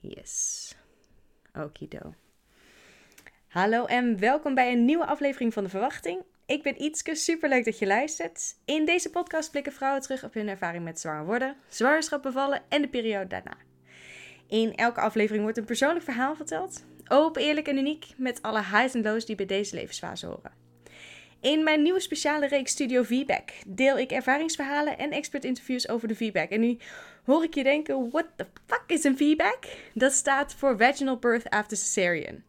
Yes. Okido. Hallo en welkom bij een nieuwe aflevering van De Verwachting. Ik ben Ietske, superleuk dat je luistert. In deze podcast blikken vrouwen terug op hun ervaring met zwanger worden, zwangerschap bevallen en de periode daarna. In elke aflevering wordt een persoonlijk verhaal verteld. Open, eerlijk en uniek, met alle highs en lows die bij deze levensfase horen. In mijn nieuwe speciale reeks Studio Feedback deel ik ervaringsverhalen en expert interviews over de feedback. En nu hoor ik je denken, what the fuck is een feedback? Dat staat voor Vaginal Birth After Cesarean.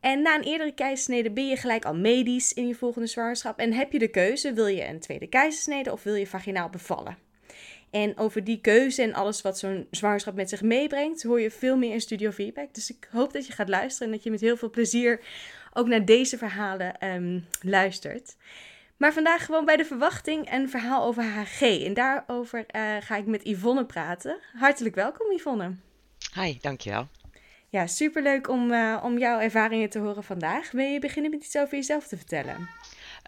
En na een eerdere keizersnede ben je gelijk al medisch in je volgende zwangerschap. En heb je de keuze, wil je een tweede keizersnede of wil je vaginaal bevallen? En over die keuze en alles wat zo'n zwangerschap met zich meebrengt, hoor je veel meer in Studio Feedback. Dus ik hoop dat je gaat luisteren en dat je met heel veel plezier ook naar deze verhalen um, luistert. Maar vandaag gewoon bij de verwachting een verhaal over HG. En daarover uh, ga ik met Yvonne praten. Hartelijk welkom, Yvonne. Hi, dankjewel. Ja, superleuk om, uh, om jouw ervaringen te horen vandaag. Wil je beginnen met iets over jezelf te vertellen?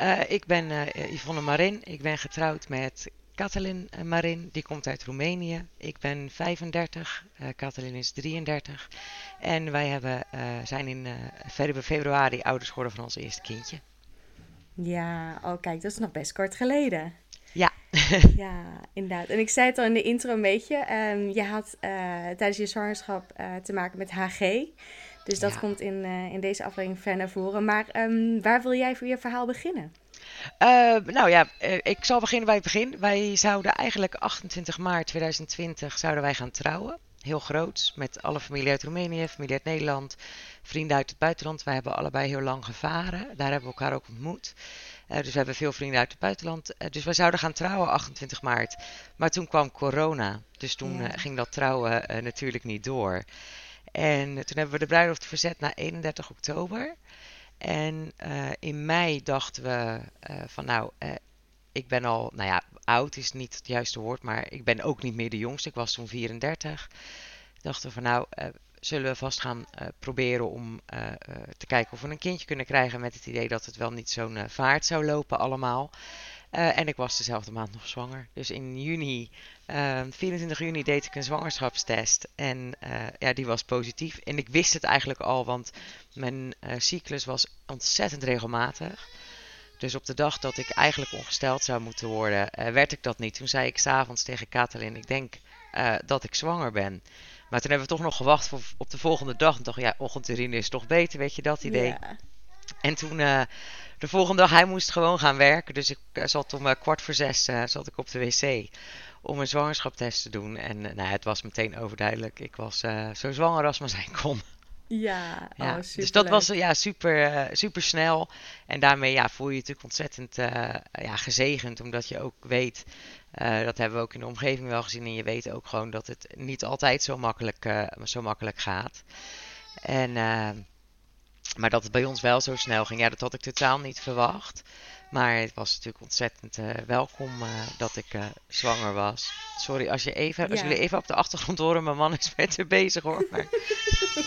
Uh, ik ben Yvonne Marin. Ik ben getrouwd met Katalin Marin, die komt uit Roemenië. Ik ben 35, uh, Katalin is 33. En wij hebben, uh, zijn in februari ouders geworden van ons eerste kindje. Ja, oh kijk, dat is nog best kort geleden. Ja. ja, inderdaad. En ik zei het al in de intro een beetje. Um, je had tijdens je zwangerschap te maken met HG. Dus dat ja. komt in, in deze aflevering ver naar voren. Maar um, waar wil jij voor je verhaal beginnen? Uh, nou ja, uh, ik zal beginnen bij het begin. Wij zouden eigenlijk 28 maart 2020 zouden wij gaan trouwen. Heel groot, met alle familie uit Roemenië, familie uit Nederland, vrienden uit het buitenland. Wij hebben allebei heel lang gevaren. Daar hebben we elkaar ook ontmoet. Uh, dus we hebben veel vrienden uit het buitenland. dus wij zouden gaan trouwen 28 maart. Maar toen kwam corona. Dus toen ja. ging dat trouwen natuurlijk niet door. En toen hebben we de bruiloft verzet naar 31 oktober. En uh, in mei dachten we uh, van nou, uh, ik ben al, nou ja, oud is niet het juiste woord, maar ik ben ook niet meer de jongste. Ik was toen 34. Dachten we van nou, zullen we vast gaan proberen om te kijken of we een kindje kunnen krijgen met het idee dat het wel niet zo'n vaart zou lopen allemaal. Uh, en ik was dezelfde maand nog zwanger. Dus in juni, uh, 24 juni, deed ik een zwangerschapstest. En uh, ja, die was positief. En ik wist het eigenlijk al, want mijn uh, cyclus was ontzettend regelmatig. Dus op de dag dat ik eigenlijk ongesteld zou moeten worden, werd ik dat niet. Toen zei ik s'avonds tegen Katalin, ik denk dat ik zwanger ben. Maar toen hebben we toch nog gewacht voor, op de volgende dag. En dacht, ja, ochtendurine is toch beter, weet je dat idee? Yeah. En toen de volgende dag, hij moest gewoon gaan werken. Dus ik zat om uh, kwart voor zes zat ik op de wc om een zwangerschapstest te doen. En nou, het was meteen overduidelijk. Ik was zo zwanger als maar zijn kon. Ja, ja. Oh, dus dat was ja, super, super snel. En daarmee ja, voel je je natuurlijk ontzettend ja, gezegend. Omdat je ook weet, dat hebben we ook in de omgeving wel gezien. En je weet ook gewoon dat het niet altijd zo makkelijk, zo makkelijk gaat. En maar dat het bij ons wel zo snel ging, ja, dat had ik totaal niet verwacht. Maar het was natuurlijk ontzettend uh, welkom uh, dat ik uh, zwanger was. Sorry, als, je even, als jullie even op de achtergrond horen, mijn man is met er bezig hoor. Maar...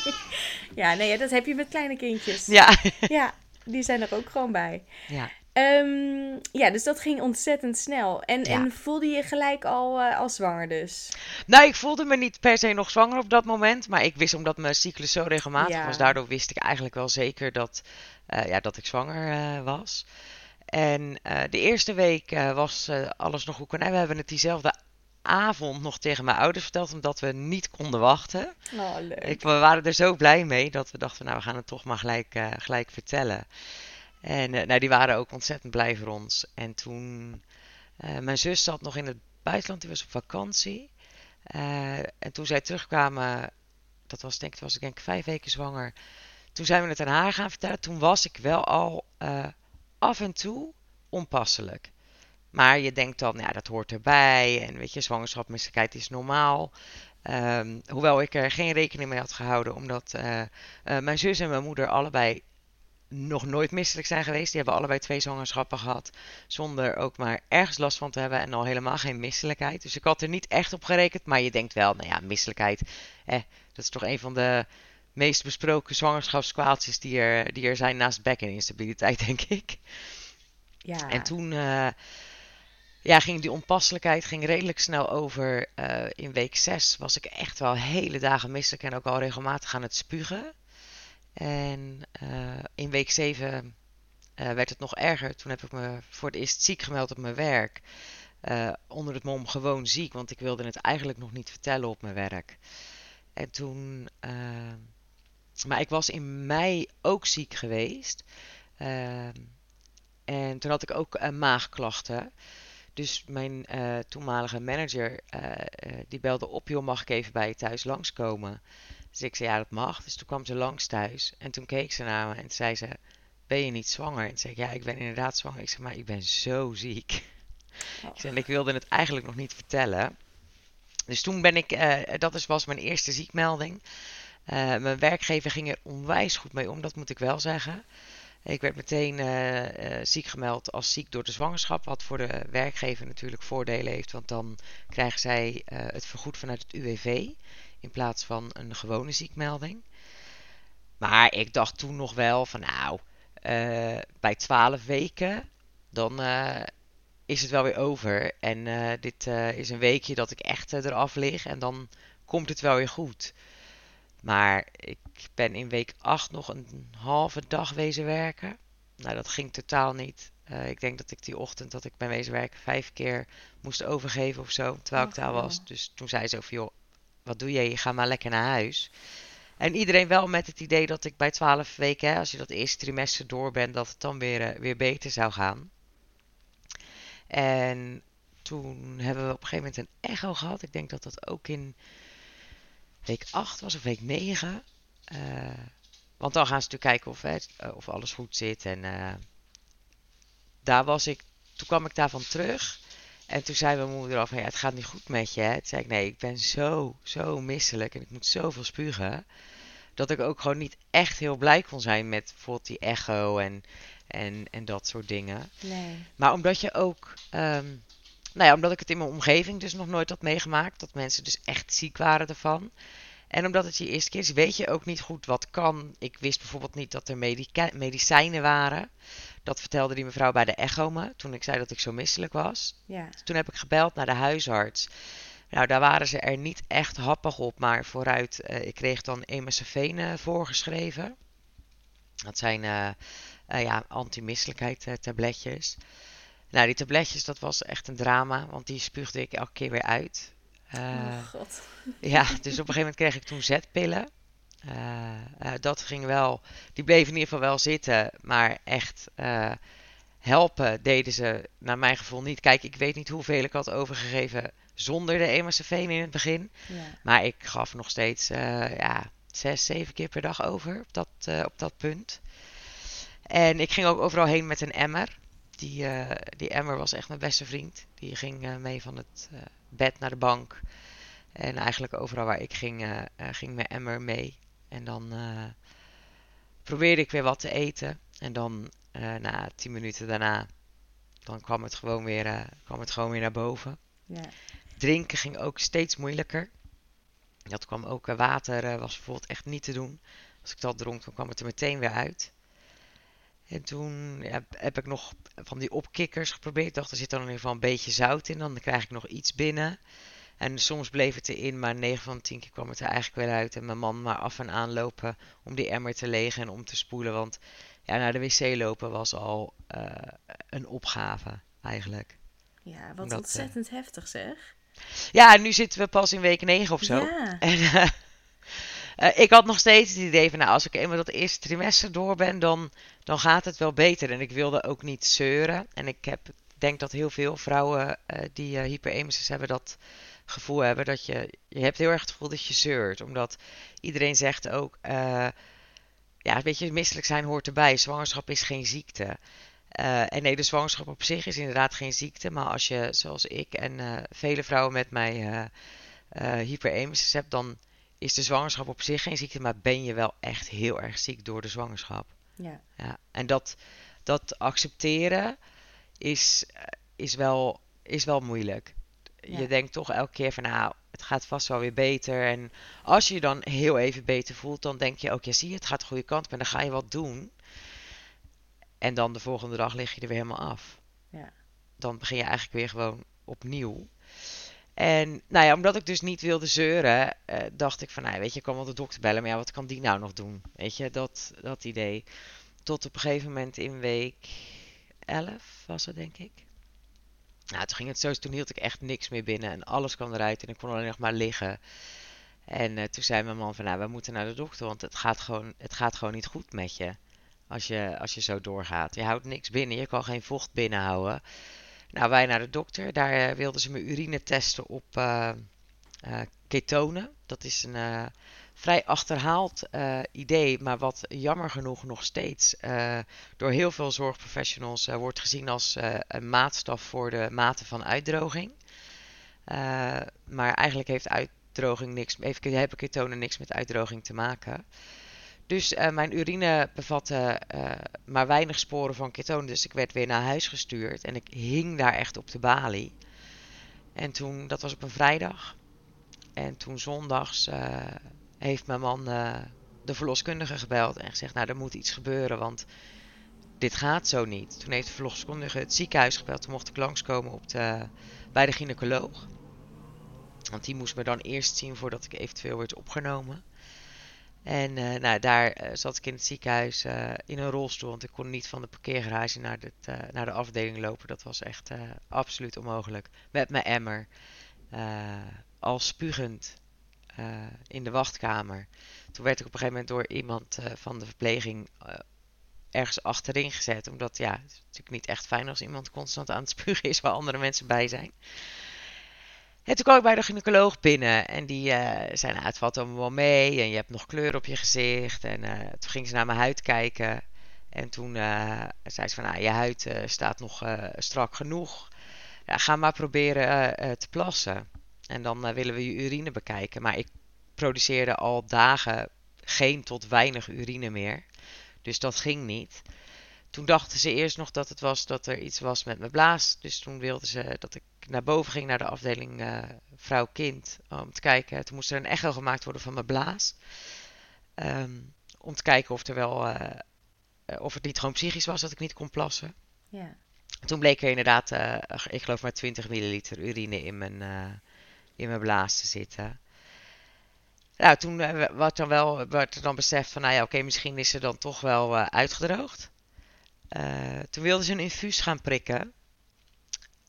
ja, nee, dat heb je met kleine kindjes. Ja. ja, die zijn er ook gewoon bij. Ja. Um, ja, dus dat ging ontzettend snel. En, ja. en voelde je gelijk al, uh, al zwanger dus? Nou, ik voelde me niet per se nog zwanger op dat moment. Maar ik wist omdat mijn cyclus zo regelmatig ja. was. Daardoor wist ik eigenlijk wel zeker dat, uh, ja, dat ik zwanger uh, was. En de eerste week was alles nog goed. En we hebben het diezelfde avond nog tegen mijn ouders verteld. Omdat we niet konden wachten. Oh, leuk. Ik, we waren er zo blij mee dat we dachten, nou we gaan het toch maar gelijk, gelijk vertellen. En uh, nou, die waren ook ontzettend blij voor ons. En toen, uh, mijn zus zat nog in het buitenland, die was op vakantie. Uh, en toen zij terugkwamen, dat was denk ik, was ik denk vijf weken zwanger. Toen zijn we het aan haar gaan vertellen. Toen was ik wel al af en toe onpasselijk. Maar je denkt dan, ja, dat hoort erbij. En weet je, zwangerschapmisselijkheid is normaal. Um, hoewel ik er geen rekening mee had gehouden, omdat mijn zus en mijn moeder allebei nog nooit misselijk zijn geweest. Die hebben allebei twee zwangerschappen gehad. Zonder ook maar ergens last van te hebben. En al helemaal geen misselijkheid. Dus ik had er niet echt op gerekend. Maar je denkt wel, nou ja, misselijkheid. Eh, dat is toch een van de meest besproken zwangerschapskwaaltjes die er, die er zijn naast bek- en instabiliteit, denk ik. Ja. En toen. Uh, ja, ging die onpasselijkheid ging redelijk snel over. Eh, in week 6 was ik echt wel hele dagen misselijk en ook al regelmatig aan het spugen. En eh, in week 7 eh, werd het nog erger. Toen heb ik me voor het eerst ziek gemeld op mijn werk. onder het mom gewoon ziek, want ik wilde het eigenlijk nog niet vertellen op mijn werk. En toen. maar ik was in mei ook ziek geweest. en toen had ik ook maagklachten. Dus mijn toenmalige manager, die belde op, joh, mag ik even bij je thuis langskomen? Dus ik zei, ja, dat mag. Dus toen kwam ze langs thuis. En toen keek ze naar me en zei ze, ben je niet zwanger? En toen zei ik, ja, ik ben inderdaad zwanger. Ik zei, maar ik ben zo ziek. Oh. Ik zei, ik wilde het eigenlijk nog niet vertellen. Dus toen ben ik, dat was mijn eerste ziekmelding. mijn werkgever ging er onwijs goed mee om, dat moet ik wel zeggen. Ik werd meteen uh, ziek gemeld als ziek door de zwangerschap. Wat voor de werkgever natuurlijk voordelen heeft. Want dan krijgen zij het vergoed vanuit het UWV. In plaats van een gewone ziekmelding. Maar ik dacht toen nog wel van nou, bij 12 weken dan is het wel weer over. En dit is een weekje dat ik echt eraf lig. En dan komt het wel weer goed. Maar ik ben in week 8 nog een halve dag wezen werken. Nou, dat ging totaal niet. Ik denk dat ik die ochtend dat ik ben wezen werken vijf keer moest overgeven of zo. Terwijl ik daar was. Dus toen zei ze van, joh, wat doe je? Je gaat maar lekker naar huis. En iedereen wel met het idee dat ik bij 12 weken, als je dat eerste trimester door bent, dat het dan weer, uh, weer beter zou gaan. En toen hebben we op een gegeven moment een echo gehad. Ik denk dat dat ook in week 8 was of week 9. Uh, eh, want dan gaan ze natuurlijk kijken of, eh, of alles goed zit. En daar was ik, toen kwam ik daarvan terug. En toen zei mijn moeder al van, ja, het gaat niet goed met je. Hè? Toen zei ik, nee, ik ben zo, zo misselijk en ik moet zoveel spugen. Dat ik ook gewoon niet echt heel blij kon zijn met bijvoorbeeld die echo en, en, en dat soort dingen. Nee. Maar omdat je ook, um, nou ja, omdat ik het in mijn omgeving dus nog nooit had meegemaakt. Dat mensen dus echt ziek waren ervan. En omdat het je eerste keer is, weet je ook niet goed wat kan. Ik wist bijvoorbeeld niet dat er medicijnen waren. Dat vertelde die mevrouw bij de echo me, toen ik zei dat ik zo misselijk was. Ja. toen heb ik gebeld naar de huisarts. Nou, daar waren ze er niet echt happig op, maar vooruit, uh, ik kreeg dan emacefene voorgeschreven. Dat zijn uh, uh, ja, antimisselijkheid tabletjes. Nou, die tabletjes, dat was echt een drama, want die spuugde ik elke keer weer uit. Oh god. Ja, dus op een gegeven moment kreeg ik toen zetpillen. Uh, uh, dat ging wel, die bleven in ieder geval wel zitten, maar echt helpen deden ze naar mijn gevoel niet. Kijk, ik weet niet hoeveel ik had overgegeven zonder de emacefene in het begin. Ja. Maar ik gaf nog steeds ja, zes, zeven keer per dag over op dat, op dat punt. En ik ging ook overal heen met een emmer. Die, uh, die Emmer was echt mijn beste vriend. Die ging mee van het bed naar de bank. En eigenlijk overal waar ik ging, ging mijn Emmer mee. En dan probeerde ik weer wat te eten. En dan na tien minuten daarna, dan kwam het gewoon weer, kwam het gewoon weer naar boven. Ja. Drinken ging ook steeds moeilijker. Dat kwam ook, water was bijvoorbeeld echt niet te doen. Als ik dat dronk, dan kwam het er meteen weer uit. En toen ja, heb ik nog van die opkikkers geprobeerd. Ik dacht, er zit dan in ieder geval een beetje zout in. Dan krijg ik nog iets binnen. En soms bleef het erin, maar 9 van 10 keer kwam het er eigenlijk wel uit. En mijn man maar af en aan lopen om die emmer te legen en om te spoelen. Want ja, naar de wc lopen was al uh, een opgave eigenlijk. Ja, wat dat, ontzettend uh, heftig zeg. Ja, nu zitten we pas in week 9 of zo. Ja. En, uh, uh, ik had nog steeds het idee van, nou, als ik eenmaal dat eerste trimester door ben, dan, dan gaat het wel beter. En ik wilde ook niet zeuren. En ik heb, denk dat heel veel vrouwen uh, die uh, hyperemesis hebben, dat gevoel hebben dat je, je hebt heel erg het gevoel dat je zeurt. Omdat iedereen zegt ook, ja, weet je, misselijk zijn hoort erbij. Zwangerschap is geen ziekte. Uh, en nee, de zwangerschap op zich is inderdaad geen ziekte. Maar als je, zoals ik en uh, vele vrouwen met mij uh, hyperemesis hebt, dan is de zwangerschap op zich geen ziekte, maar ben je wel echt heel erg ziek door de zwangerschap. Ja. ja en dat, dat accepteren is, is, wel, is wel moeilijk. Ja. Je denkt toch elke keer van nou, het gaat vast wel weer beter. En als je je dan heel even beter voelt, dan denk je ook, ja zie je, het gaat de goede kant op en dan ga je wat doen. En dan de volgende dag lig je er weer helemaal af. Ja. dan begin je eigenlijk weer gewoon opnieuw. En nou ja, omdat ik dus niet wilde zeuren, uh, dacht ik van, nou, weet je, ik kan wel de dokter bellen, maar ja, wat kan die nou nog doen? Weet je, dat, dat idee. Tot op een gegeven moment in week 11 was het, denk ik. Nou, toen ging het zo, toen hield ik echt niks meer binnen en alles kwam eruit en ik kon alleen nog maar liggen. En uh, toen zei mijn man van, nou, we moeten naar de dokter, want het gaat gewoon, het gaat gewoon niet goed met je. Als je, als je zo doorgaat. Je houdt niks binnen, je kan geen vocht binnenhouden. Nou, wij naar de dokter. Daar uh, wilden ze mijn urine testen op uh, ketonen. Dat is een vrij achterhaald idee, maar wat jammer genoeg nog steeds door heel veel zorgprofessionals wordt gezien als een maatstaf voor de mate van uitdroging. maar eigenlijk heeft uitdroging niks, heeft, hebben ketonen niks met uitdroging te maken. Dus mijn urine bevatte maar weinig sporen van ketonen. Dus ik werd weer naar huis gestuurd. En ik hing daar echt op de balie. En toen, dat was op een vrijdag. En toen zondags heeft mijn man de verloskundige gebeld. En gezegd, nou er moet iets gebeuren. Want dit gaat zo niet. Toen heeft de verloskundige het ziekenhuis gebeld. Toen mocht ik langskomen op de, bij de gynaecoloog. Want die moest me dan eerst zien voordat ik eventueel werd opgenomen. En uh, nou, daar uh, zat ik in het ziekenhuis in een rolstoel. Want ik kon niet van de parkeergarage naar, dit, naar de afdeling lopen. Dat was echt absoluut onmogelijk. Met mijn emmer. al spugend in de wachtkamer. Toen werd ik op een gegeven moment door iemand van de verpleging ergens achterin gezet. Omdat ja, het is natuurlijk niet echt fijn als iemand constant aan het spugen is waar andere mensen bij zijn. En toen kwam ik bij de gynaecoloog binnen en die zei, nou, het valt allemaal wel mee en je hebt nog kleur op je gezicht. En toen ging ze naar mijn huid kijken en toen zei ze van, nou, je huid staat nog strak genoeg. Ja, ga maar proberen te plassen. En dan willen we je urine bekijken. Maar ik produceerde al dagen geen tot weinig urine meer. Dus dat ging niet. Toen dachten ze eerst nog dat het was dat er iets was met mijn blaas. Dus toen wilden ze dat ik naar boven ging naar de afdeling uh, vrouw-kind. Om te kijken. Toen moest er een echo gemaakt worden van mijn blaas. Um, om te kijken of, er wel, uh, of het niet gewoon psychisch was dat ik niet kon plassen. Ja. Toen bleek er inderdaad, uh, ik geloof maar 20 milliliter urine in mijn, in mijn blaas te zitten. Nou, toen werd, dan wel, werd er dan beseft van, nou ja, oké, misschien is ze dan toch wel uitgedroogd. Uh, toen wilden ze een infuus gaan prikken.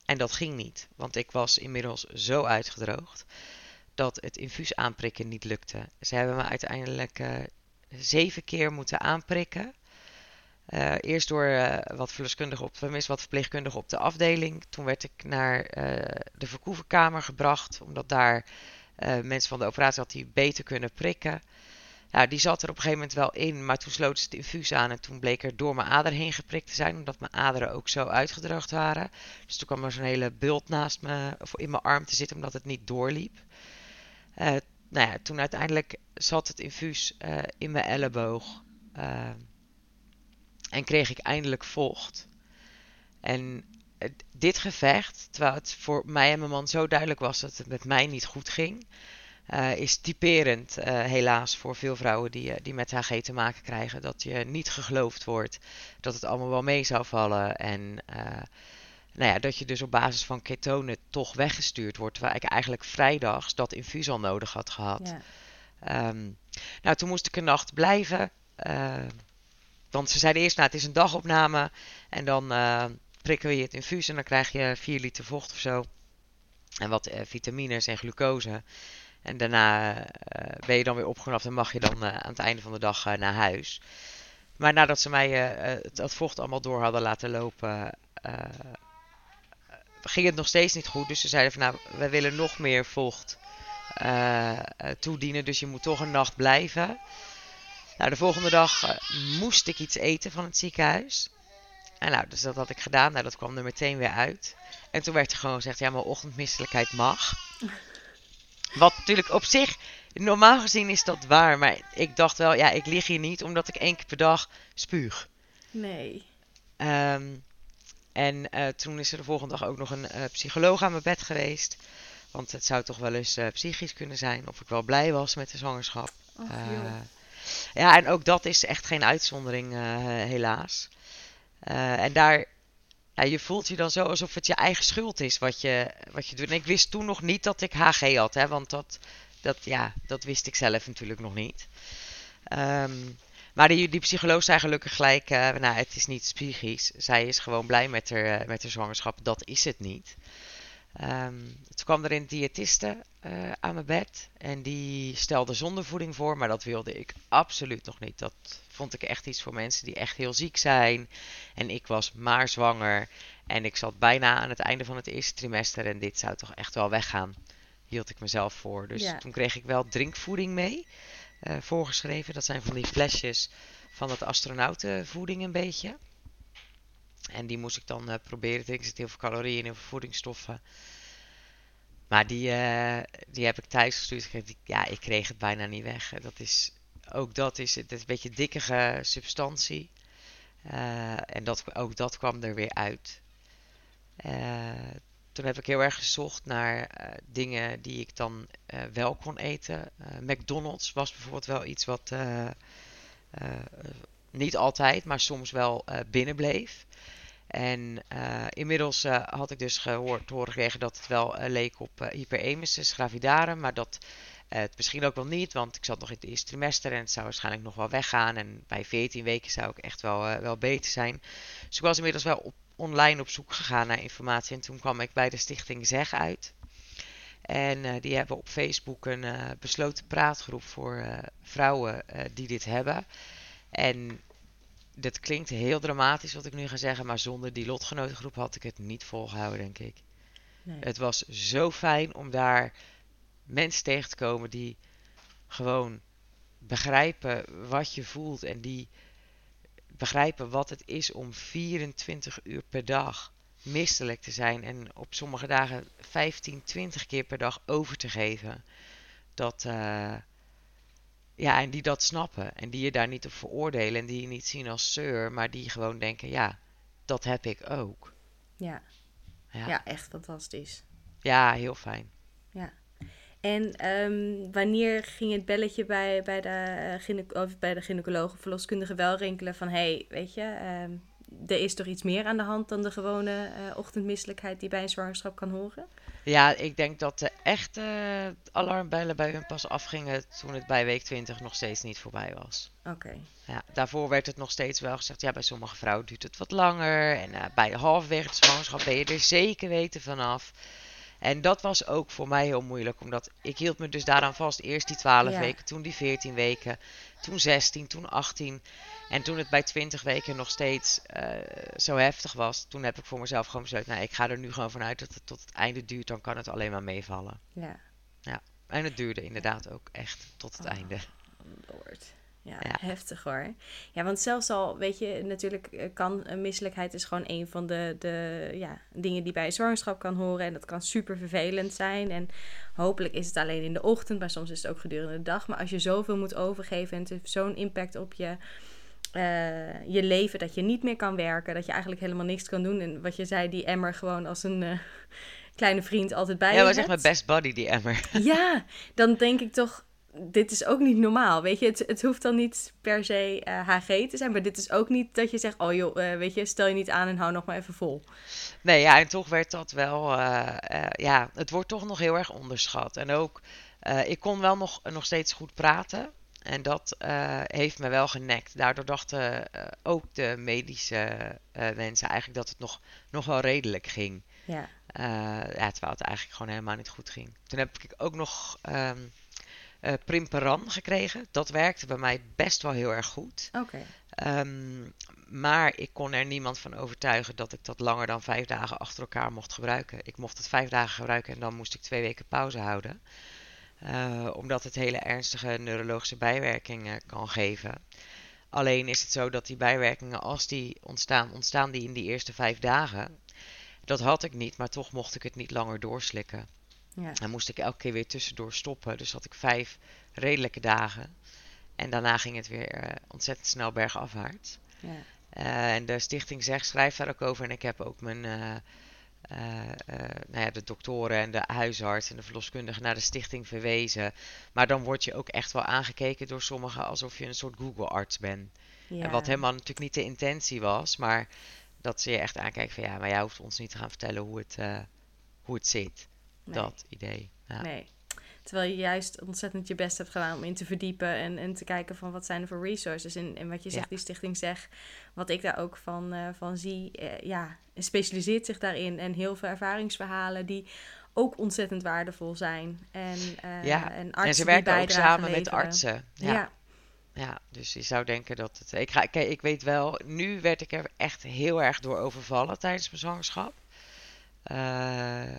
En dat ging niet, want ik was inmiddels zo uitgedroogd dat het infuus aanprikken niet lukte. Ze hebben me uiteindelijk zeven keer moeten aanprikken. Uh, eerst door uh, wat verloskundigen op, tenminste wat verpleegkundigen op de afdeling. Toen werd ik naar de verkoevenkamer gebracht, omdat daar mensen van de operatie had die beter kunnen prikken. Nou, die zat er op een gegeven moment wel in, maar toen sloot ze het infuus aan en toen bleek er door mijn ader heen geprikt te zijn, omdat mijn aderen ook zo uitgedroogd waren. Dus toen kwam er zo'n hele bult naast me, of in mijn arm te zitten, omdat het niet doorliep. Nou ja, toen uiteindelijk zat het infuus in mijn elleboog en kreeg ik eindelijk vocht. En dit gevecht, terwijl het voor mij en mijn man zo duidelijk was dat het met mij niet goed ging, uh, is typerend, uh, helaas, voor veel vrouwen die, uh, die met HG te maken krijgen. Dat je niet geloofd wordt, dat het allemaal wel mee zou vallen. En nou ja, dat je dus op basis van ketonen toch weggestuurd wordt. Terwijl ik eigenlijk vrijdags dat infuus al nodig had gehad. Ja. Um, nou, toen moest ik een nacht blijven. Want ze zeiden eerst, nou, het is een dagopname. En dan prikken we je het infuus en dan krijg je 4 liter vocht of zo. En wat vitamines en glucose. En daarna uh, ben je dan weer opgeknapt en mag je dan uh, aan het einde van de dag uh, naar huis. Maar nadat ze mij het, vocht allemaal door hadden laten lopen, ging het nog steeds niet goed. Dus ze zeiden van nou, we willen nog meer vocht toedienen. Dus je moet toch een nacht blijven. Nou, de volgende dag moest ik iets eten van het ziekenhuis. En nou, dus dat had ik gedaan. Nou, dat kwam er meteen weer uit. En toen werd er gewoon gezegd, ja, mijn ochtendmisselijkheid mag. Wat natuurlijk op zich, normaal gezien is dat waar. Maar ik dacht wel, ja, ik lig hier niet omdat ik één keer per dag spuug. Nee. Um, en uh, toen is er de volgende dag ook nog een uh, psycholoog aan mijn bed geweest. Want het zou toch wel eens uh, psychisch kunnen zijn. Of ik wel blij was met de zwangerschap. Oh, ja, en ook dat is echt geen uitzondering, helaas. en daar ja, je voelt je dan zo alsof het je eigen schuld is wat je, wat je doet. En ik wist toen nog niet dat ik HG had, hè, want dat, dat, ja, dat wist ik zelf natuurlijk nog niet. Ehm, maar die, die psycholoog zei gelukkig gelijk, uh, nou, het is niet psychisch. Zij is gewoon blij met haar, met haar zwangerschap. Dat is het niet. Um, toen kwam er een diëtiste uh, aan mijn bed en die stelde zondevoeding voor, maar dat wilde ik absoluut nog niet. Dat vond ik echt iets voor mensen die echt heel ziek zijn. En ik was maar zwanger en ik zat bijna aan het einde van het eerste trimester en dit zou toch echt wel weggaan. Hield ik mezelf voor. Dus ja. toen kreeg ik wel drinkvoeding mee, uh, voorgeschreven. Dat zijn van die flesjes van het astronautenvoeding een beetje. En die moest ik dan uh, proberen drinken. Er zitten heel veel calorieën en heel veel voedingsstoffen. Maar die, uh, die heb ik thuis gestuurd. Ja, ik kreeg het bijna niet weg. Dat is, ook dat is, het een beetje dikkige substantie. En dat, ook dat kwam er weer uit. toen heb ik heel erg gezocht naar dingen die ik dan wel kon eten. McDonald's was bijvoorbeeld wel iets wat niet altijd, maar soms wel binnenbleef. En uh, inmiddels uh, had ik dus gehoord, horen gekregen dat het wel uh, leek op hyperemesis gravidarum, maar dat het misschien ook wel niet, want ik zat nog in het eerste trimester en het zou waarschijnlijk nog wel weggaan. En bij 14 weken zou ik echt wel, wel beter zijn. Dus ik was inmiddels wel online op zoek gegaan naar informatie en toen kwam ik bij de stichting Zeg uit. En die hebben op Facebook een besloten praatgroep voor vrouwen die dit hebben. En dit klinkt heel dramatisch wat ik nu ga zeggen, maar zonder die lotgenotengroep had ik het niet volgehouden, denk ik. Nee. Het was zo fijn om daar mensen tegen te komen die gewoon begrijpen wat je voelt en die begrijpen wat het is om 24 uur per dag misselijk te zijn en op sommige dagen 15, 20 keer per dag over te geven. Dat, uh, ja, en die dat snappen. En die je daar niet op veroordelen. En die je niet zien als zeur. Maar die gewoon denken, ja, dat heb ik ook. Ja. Ja, ja echt fantastisch. Ja, heel fijn. Ja. En um, wanneer ging het belletje bij, bij, de, uh, of bij de gynaecoloog of verloskundige wel rinkelen van... hé, hey, weet je, um, er is toch iets meer aan de hand dan de gewone uh, ochtendmisselijkheid die bij een zwangerschap kan horen? Ja, ik denk dat de echte alarmbellen bij hun pas afgingen toen het bij week 20 nog steeds niet voorbij was. Oké. Ja, daarvoor werd het nog steeds wel gezegd, ja, bij sommige vrouwen duurt het wat langer. En uh, bij halverwege de zwangerschap ben je er zeker weten vanaf. En dat was ook voor mij heel moeilijk, omdat ik hield me dus daaraan vast. Eerst die 12 ja. weken, toen die 14 weken, toen 16, toen 18. En toen het bij 20 weken nog steeds uh, zo heftig was, toen heb ik voor mezelf gewoon besloten, nou, ik ga er nu gewoon vanuit dat het tot het einde duurt, dan kan het alleen maar meevallen. Ja. Ja, en het duurde inderdaad ook echt tot het oh, einde. Lord. Ja, ja, heftig hoor. Ja, want zelfs al, weet je, natuurlijk eh, kan een misselijkheid is gewoon een van de, de ja, dingen die bij zwangerschap kan horen. En dat kan super vervelend zijn. En hopelijk is het alleen in de ochtend, maar soms is het ook gedurende de dag. Maar als je zoveel moet overgeven en het heeft zo'n impact op je, uh, je leven, dat je niet meer kan werken, dat je eigenlijk helemaal niks kan doen. En wat je zei, die emmer gewoon als een... Uh, kleine vriend altijd bij ja, je Ja, was echt mijn best buddy, die emmer. Ja, dan denk ik toch, dit is ook niet normaal. Weet je, het, het hoeft dan niet per se uh, HG te zijn, maar dit is ook niet dat je zegt: Oh joh, uh, weet je, stel je niet aan en hou nog maar even vol. Nee, ja, en toch werd dat wel, uh, ja, het wordt toch nog heel erg onderschat. En ook, ik kon wel nog, nog steeds goed praten. En dat heeft me wel genekt. Daardoor dachten ook de medische mensen eigenlijk dat het nog, nog wel redelijk ging. Ja. ja, terwijl het eigenlijk gewoon helemaal niet goed ging. Toen heb ik ook nog. Um, uh, Primperan gekregen. Dat werkte bij mij best wel heel erg goed. Oké. Okay. Um, maar ik kon er niemand van overtuigen dat ik dat langer dan vijf dagen achter elkaar mocht gebruiken. Ik mocht het vijf dagen gebruiken en dan moest ik twee weken pauze houden. Uh, omdat het hele ernstige neurologische bijwerkingen kan geven. Alleen is het zo dat die bijwerkingen, als die ontstaan, ontstaan die in die eerste vijf dagen. Dat had ik niet, maar toch mocht ik het niet langer doorslikken. Ja. Dan moest ik elke keer weer tussendoor stoppen. Dus had ik vijf redelijke dagen. En daarna ging het weer uh, ontzettend snel bergafwaarts. Ja. Uh, en de stichting zegt, schrijft daar ook over. En ik heb ook mijn, uh, nou ja, de doktoren en de huisarts en de verloskundige naar de stichting verwezen. Maar dan word je ook echt wel aangekeken door sommigen alsof je een soort Google-arts bent. Ja. En wat helemaal natuurlijk niet de intentie was. Maar dat ze je echt aankijken van ja, maar jij hoeft ons niet te gaan vertellen hoe het, eh, hoe het zit. Dat idee. Ja. Nee. Terwijl je juist ontzettend je best hebt gedaan om in te verdiepen en, en te kijken van wat zijn er voor resources. En, en wat je zegt, die stichting zegt, wat ik daar ook van, uh, van zie, uh, ja, specialiseert zich daarin. En heel veel ervaringsverhalen die ook ontzettend waardevol zijn. En, uh, ja, en, en ze werken ook samen met artsen. Ja. ja. ja. dus je zou denken dat het. Ik, ga, kijk, ik weet wel, nu werd ik er echt heel erg door overvallen tijdens mijn zwangerschap. Uh,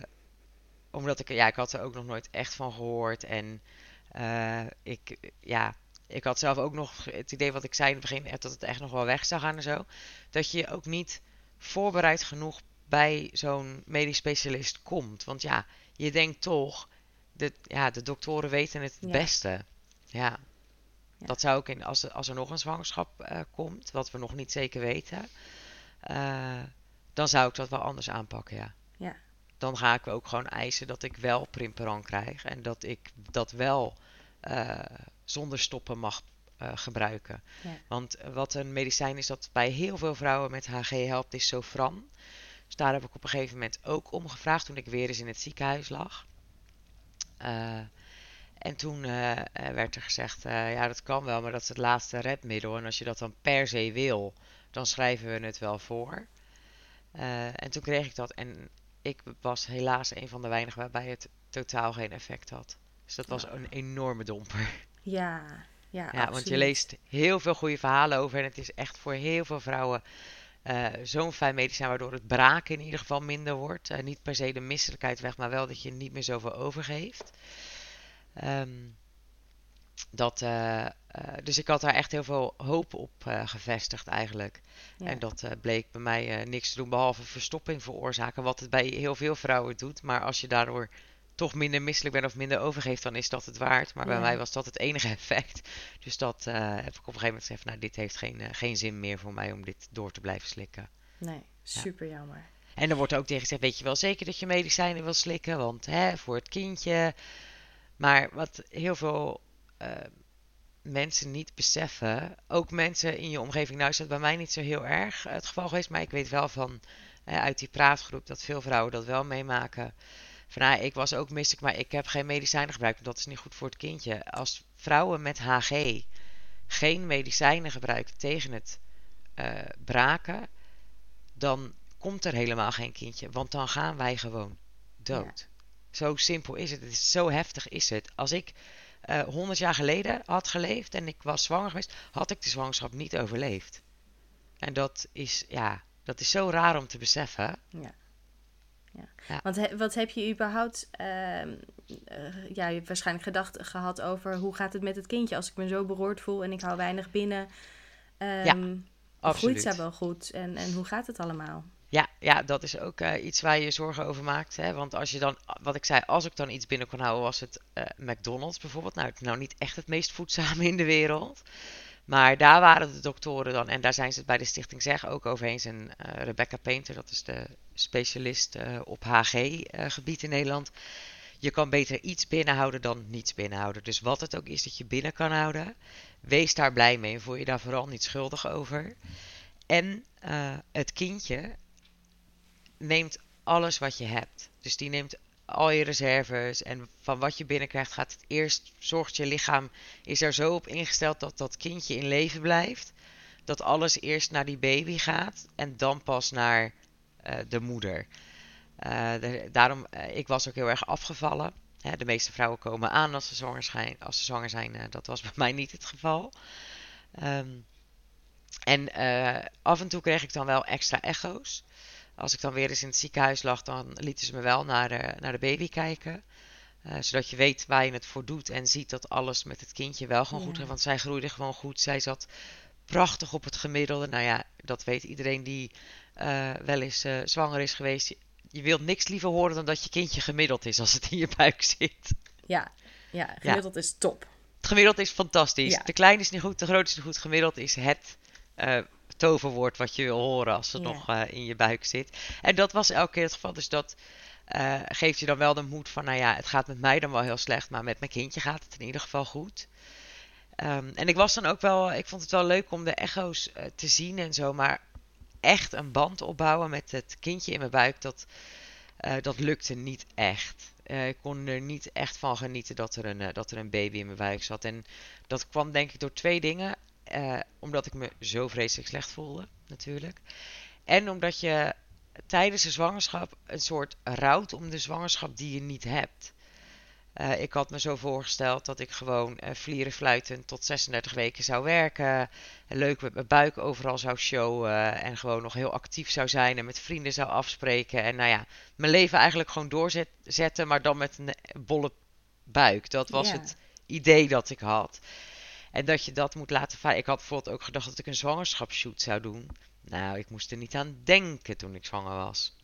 omdat ik, ja, ik had er ook nog nooit echt van gehoord. En uh, ik, ja, ik had zelf ook nog het idee wat ik zei in het begin, dat het echt nog wel weg zou gaan en zo. Dat je ook niet voorbereid genoeg bij zo'n medisch specialist komt. Want ja, je denkt toch, de, ja, de doktoren weten het het beste. Ja. ja. Dat zou ook in, als, er, als er nog een zwangerschap uh, komt, wat we nog niet zeker weten, uh, dan zou ik dat wel anders aanpakken, ja. Dan ga ik ook gewoon eisen dat ik wel Primperan krijg. En dat ik dat wel uh, zonder stoppen mag uh, gebruiken. Ja. Want wat een medicijn is dat bij heel veel vrouwen met HG helpt, is Sofran. Dus daar heb ik op een gegeven moment ook om gevraagd toen ik weer eens in het ziekenhuis lag. Uh, en toen werd er gezegd, ja dat kan wel, maar dat is het laatste redmiddel. En als je dat dan per se wil, dan schrijven we het wel voor. en toen kreeg ik dat en ik was helaas een van de weinigen waarbij het totaal geen effect had. Dus dat was een enorme domper. Ja, ja, ja want je leest heel veel goede verhalen over en het is echt voor heel veel vrouwen uh, zo'n fijn medicijn waardoor het braken in ieder geval minder wordt. Uh, niet per se de misselijkheid weg, maar wel dat je niet meer zoveel overgeeft. Um, dat, uh, dus ik had daar echt heel veel hoop op gevestigd eigenlijk. Ja. En dat bleek bij mij niks te doen behalve verstopping veroorzaken, wat het bij heel veel vrouwen doet. Maar als je daardoor toch minder misselijk bent of minder overgeeft, dan is dat het waard. Maar ja. bij mij was dat het enige effect. Dus dat heb ik op een gegeven moment gezegd, nou dit heeft geen, geen zin meer voor mij om dit door te blijven slikken. Nee, super ja. jammer. En er wordt ook tegen gezegd, weet je wel zeker dat je medicijnen wil slikken, want hè, voor het kindje... Maar wat heel veel uh, mensen niet beseffen. Ook mensen in je omgeving. Nou is dat bij mij niet zo heel erg het geval geweest. Maar ik weet wel van uh, uit die praatgroep dat veel vrouwen dat wel meemaken. Van nou, ik was ook misselijk, maar ik heb geen medicijnen gebruikt. Want dat is niet goed voor het kindje. Als vrouwen met HG geen medicijnen gebruiken tegen het uh, braken. Dan komt er helemaal geen kindje. Want dan gaan wij gewoon dood. Ja. Zo simpel is het. het is, zo heftig is het. Als ik uh, 100 jaar geleden had geleefd en ik was zwanger geweest, had ik de zwangerschap niet overleefd. En dat is, ja, dat is zo raar om te beseffen. Ja. Ja. ja. Want he, wat heb je überhaupt, uh, uh, ja, je hebt waarschijnlijk gedacht gehad over hoe gaat het met het kindje als ik me zo beroerd voel en ik hou weinig binnen. Um, ja, groeit zij wel goed en, en hoe gaat het allemaal? Ja, ja, dat is ook uh, iets waar je je zorgen over maakt. Hè? Want als je dan, wat ik zei, als ik dan iets binnen kon houden, was het uh, McDonald's bijvoorbeeld. Nou, nou, niet echt het meest voedzame in de wereld. Maar daar waren de doktoren dan, en daar zijn ze het bij de Stichting Zeg ook over eens. En uh, Rebecca Painter, dat is de specialist op HG-gebied in Nederland. Je kan beter iets binnenhouden dan niets binnenhouden. Dus wat het ook is dat je binnen kan houden, wees daar blij mee en voel je daar vooral niet schuldig over. En het kindje neemt alles wat je hebt. Dus die neemt al je reserves en van wat je binnenkrijgt gaat het eerst, zorgt je lichaam, is er zo op ingesteld dat dat kindje in leven blijft. Dat alles eerst naar die baby gaat en dan pas naar uh, de moeder. De, daarom, uh, ik was ook heel erg afgevallen. Hè, de meeste vrouwen komen aan als ze zwanger zijn. Als ze zwanger zijn dat was bij mij niet het geval. Um, en af en toe kreeg ik dan wel extra echo's als ik dan weer eens in het ziekenhuis lag, dan lieten ze me wel naar de, naar de baby kijken. Uh, zodat je weet waar je het voor doet en ziet dat alles met het kindje wel gewoon ja. goed gaat. Want zij groeide gewoon goed. Zij zat prachtig op het gemiddelde. Nou ja, dat weet iedereen die uh, wel eens uh, zwanger is geweest. Je, wilt niks liever horen dan dat je kindje gemiddeld is als het in je buik zit. Ja, ja gemiddeld ja. is top. Het gemiddeld is fantastisch. Ja. De klein is niet goed, de groot is niet goed. Gemiddeld is het toverwoord wat je wil horen als het ja. nog uh, in je buik zit. En dat was elke keer het geval. Dus dat uh, geeft je dan wel de moed van, nou ja, het gaat met mij dan wel heel slecht, maar met mijn kindje gaat het in ieder geval goed. Um, en ik was dan ook wel, ik vond het wel leuk om de echo's uh, te zien en zo, maar echt een band opbouwen met het kindje in mijn buik, dat, dat lukte niet echt. Uh, ik kon er niet echt van genieten dat er, een, uh, dat er een baby in mijn buik zat. En dat kwam denk ik door twee dingen. Omdat ik me zo vreselijk slecht voelde, natuurlijk. En omdat je tijdens de zwangerschap een soort rouwt om de zwangerschap die je niet hebt. Uh, ik had me zo voorgesteld dat ik gewoon uh, vlieren fluitend tot 36 weken zou werken. Leuk met mijn buik overal zou showen. En gewoon nog heel actief zou zijn en met vrienden zou afspreken. En nou ja, mijn leven eigenlijk gewoon doorzetten, maar dan met een bolle buik. Dat was yeah. het idee dat ik had. En dat je dat moet laten varen. Ik had bijvoorbeeld ook gedacht dat ik een zwangerschapsshoot zou doen. Nou, ik moest er niet aan denken toen ik zwanger was.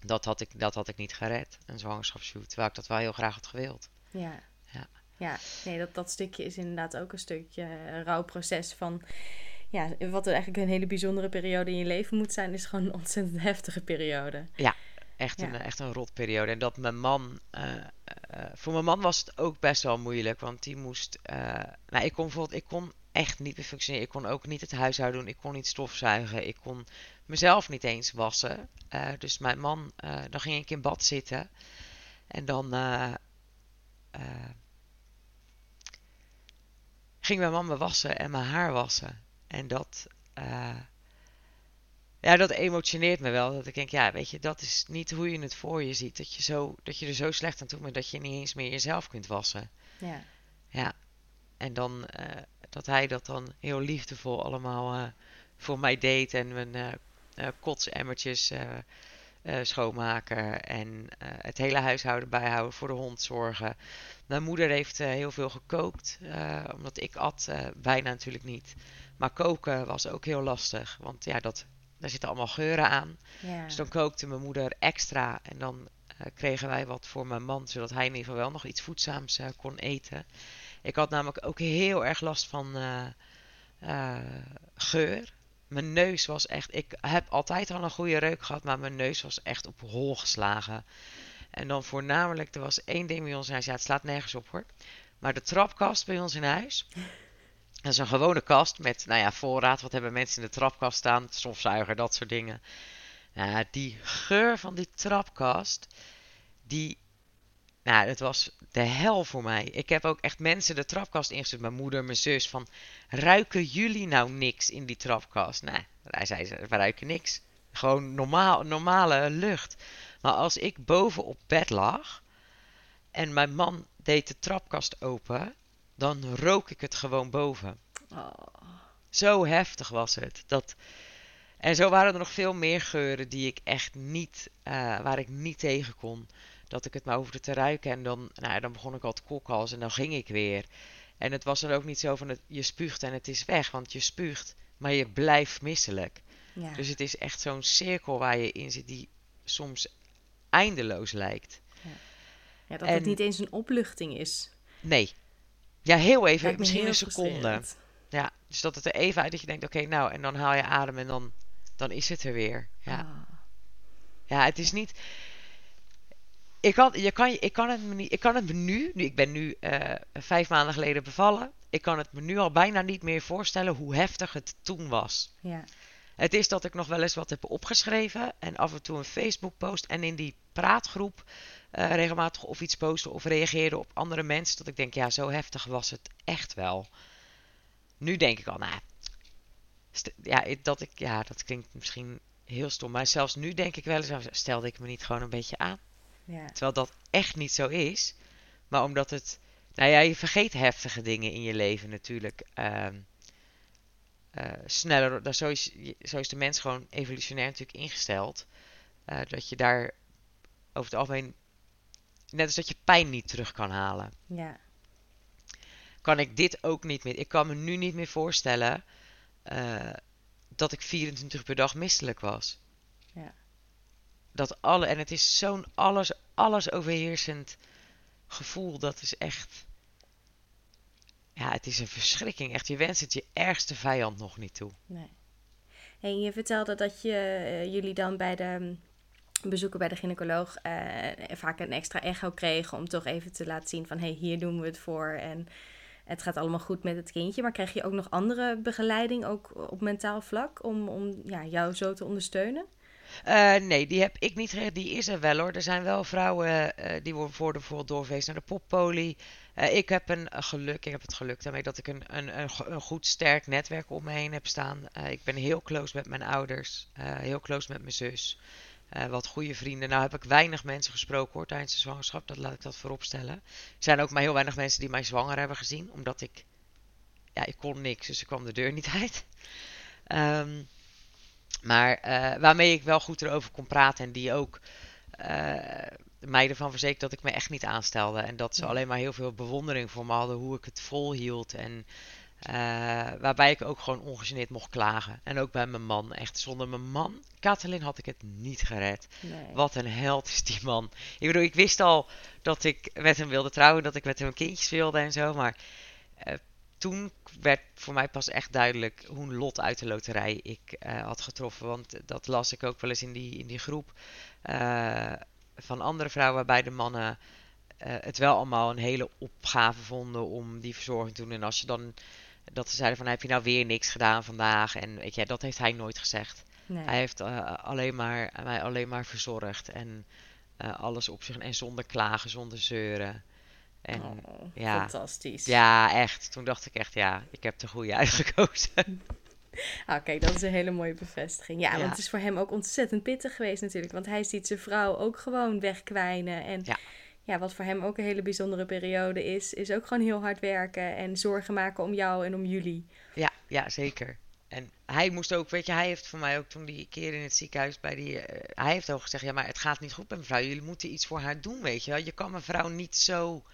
Dat had ik, dat had ik niet gered, een zwangerschapsshoot. Terwijl ik dat wel heel graag had gewild. Ja. Ja, ja nee, dat, dat stukje is inderdaad ook een stukje een rouwproces van... Ja, wat er eigenlijk een hele bijzondere periode in je leven moet zijn... is gewoon een ontzettend heftige periode. Ja, echt, Een, echt een rotperiode. En dat mijn man... Uh, uh, voor mijn man was het ook best wel moeilijk. Want die moest... Uh, nou, ik kon bijvoorbeeld... Ik kon echt niet meer functioneren. Ik kon ook niet het huishouden doen. Ik kon niet stofzuigen. Ik kon mezelf niet eens wassen. Uh, dus mijn man, dan ging ik in bad zitten. En dan ging mijn man me wassen en mijn haar wassen. En dat, ja, dat emotioneert me wel. Dat ik denk, ja, weet je, dat is niet hoe je het voor je ziet. Dat je, zo, dat je er zo slecht aan toe bent dat je niet eens meer jezelf kunt wassen. Ja. Ja. En dan dat hij dat dan heel liefdevol allemaal voor mij deed. En mijn uh, kotsemmertjes schoonmaken en het hele huishouden bijhouden, voor de hond zorgen. Mijn moeder heeft heel veel gekookt, omdat ik at bijna natuurlijk niet. Maar koken was ook heel lastig, want ja, dat, daar zitten allemaal geuren aan. Ja. Dus dan kookte mijn moeder extra en dan kregen wij wat voor mijn man, zodat hij in ieder geval wel nog iets voedzaams kon eten. Ik had namelijk ook heel erg last van geur. Mijn neus was echt. Ik heb altijd al een goede reuk gehad, maar mijn neus was echt op hol geslagen. En dan voornamelijk, er was één ding bij ons in huis. Ja, het slaat nergens op hoor. Maar de trapkast bij ons in huis. Dat is een gewone kast met, nou ja, voorraad. Wat hebben mensen in de trapkast staan? Stofzuiger, dat soort dingen. Nou, die geur van die trapkast, die nou, het was de hel voor mij. Ik heb ook echt mensen de trapkast ingezet. Mijn moeder, mijn zus. Van, ruiken jullie nou niks in die trapkast? Nee, hij zei ruiken niks. Gewoon normaal, normale lucht. Maar als ik boven op bed lag en mijn man deed de trapkast open, dan rook ik het gewoon boven. Oh. Zo heftig was het. Dat... En zo waren er nog veel meer geuren die ik echt niet, uh, waar ik niet tegen kon dat ik het maar hoefde te ruiken. En dan, nou, dan begon ik al te kokhalzen en dan ging ik weer. En het was dan ook niet zo van het, je spuugt en het is weg, want je spuugt, maar je blijft misselijk. Ja. Dus het is echt zo'n cirkel waar je in zit die soms eindeloos lijkt. Ja, ja dat het niet eens een opluchting is. Nee. Ja, heel even, misschien een seconde. Ja, dus dat het er even uit dat je denkt, oké, nou, en dan haal je adem en dan, dan is het er weer. Ja. Ah. Ja, het is niet ik kan, je kan, ik, kan het me niet, ik kan het me nu, nu ik ben nu uh, vijf maanden geleden bevallen, ik kan het me nu al bijna niet meer voorstellen hoe heftig het toen was. Ja. Het is dat ik nog wel eens wat heb opgeschreven en af en toe een Facebook post en in die praatgroep uh, regelmatig of iets posten of reageerde op andere mensen. Dat ik denk, ja, zo heftig was het echt wel. Nu denk ik al, nou, ja, dat, ik, ja, dat klinkt misschien heel stom, maar zelfs nu denk ik wel eens, stelde ik me niet gewoon een beetje aan. Ja. Terwijl dat echt niet zo is. Maar omdat het. Nou ja, je vergeet heftige dingen in je leven natuurlijk. Uh, uh, sneller. Zo is, zo is de mens gewoon evolutionair natuurlijk ingesteld. Uh, dat je daar over het algemeen. Net als dat je pijn niet terug kan halen. Ja. Kan ik dit ook niet meer. Ik kan me nu niet meer voorstellen. Uh, dat ik 24 uur per dag misselijk was. Ja dat alle, en het is zo'n alles, alles overheersend gevoel, dat is echt, ja, het is een verschrikking. Echt, je wenst het je ergste vijand nog niet toe. Nee. En je vertelde dat je, uh, jullie dan bij de bezoeken bij de gynaecoloog uh, vaak een extra echo kregen om toch even te laten zien van, hey, hier doen we het voor. En het gaat allemaal goed met het kindje. Maar krijg je ook nog andere begeleiding, ook op mentaal vlak, om, om ja, jou zo te ondersteunen? Uh, nee, die heb ik niet. Die is er wel hoor. Er zijn wel vrouwen uh, die worden bijvoorbeeld doorgewezen naar de poppolie. Ik heb een geluk, ik heb het geluk daarmee dat ik een, een, een, een goed sterk netwerk om me heen heb staan. ik ben heel close met mijn ouders, heel close met mijn zus. Wat goede vrienden. Nou heb ik weinig mensen gesproken hoor tijdens de zwangerschap, dat laat ik dat voorop stellen. Er zijn ook maar heel weinig mensen die mij zwanger hebben gezien, omdat ik, ja, ik kon niks, dus ik kwam de deur niet uit. Um, maar uh, waarmee ik wel goed erover kon praten en die ook uh, mij ervan verzekerd dat ik me echt niet aanstelde. En dat ze alleen maar heel veel bewondering voor me hadden hoe ik het volhield. En uh, waarbij ik ook gewoon ongegeneerd mocht klagen. En ook bij mijn man. Echt zonder mijn man, Katalin, had ik het niet gered. Nee. Wat een held is die man. Ik bedoel, ik wist al dat ik met hem wilde trouwen. Dat ik met hem kindjes wilde en zo. Maar toen werd voor mij pas echt duidelijk hoe een lot uit de loterij ik uh, had getroffen. Want dat las ik ook wel eens in die, in die groep van andere vrouwen, waarbij de mannen het wel allemaal een hele opgave vonden om die verzorging te doen. En als je dan dat ze zeiden van heb je nou weer niks gedaan vandaag? En weet je, dat heeft hij nooit gezegd. Nee. Hij heeft alleen maar, mij alleen maar verzorgd en alles op zich en zonder klagen, zonder zeuren. En, oh, ja, fantastisch. Ja, echt. Toen dacht ik echt, ja, ik heb de goede uitgekozen. Ah, kijk, dat is een hele mooie bevestiging. Ja, want het is voor hem ook ontzettend pittig geweest natuurlijk. Want hij ziet zijn vrouw ook gewoon wegkwijnen. En ja. Ja, wat voor hem ook een hele bijzondere periode is, is ook gewoon heel hard werken en zorgen maken om jou en om jullie. Ja, ja, zeker. En hij moest ook, weet je, hij heeft voor mij ook toen die keer in het ziekenhuis bij die. Uh, hij heeft ook gezegd: ja, maar het gaat niet goed met mevrouw. Jullie moeten iets voor haar doen, weet je wel. Je kan mevrouw niet zo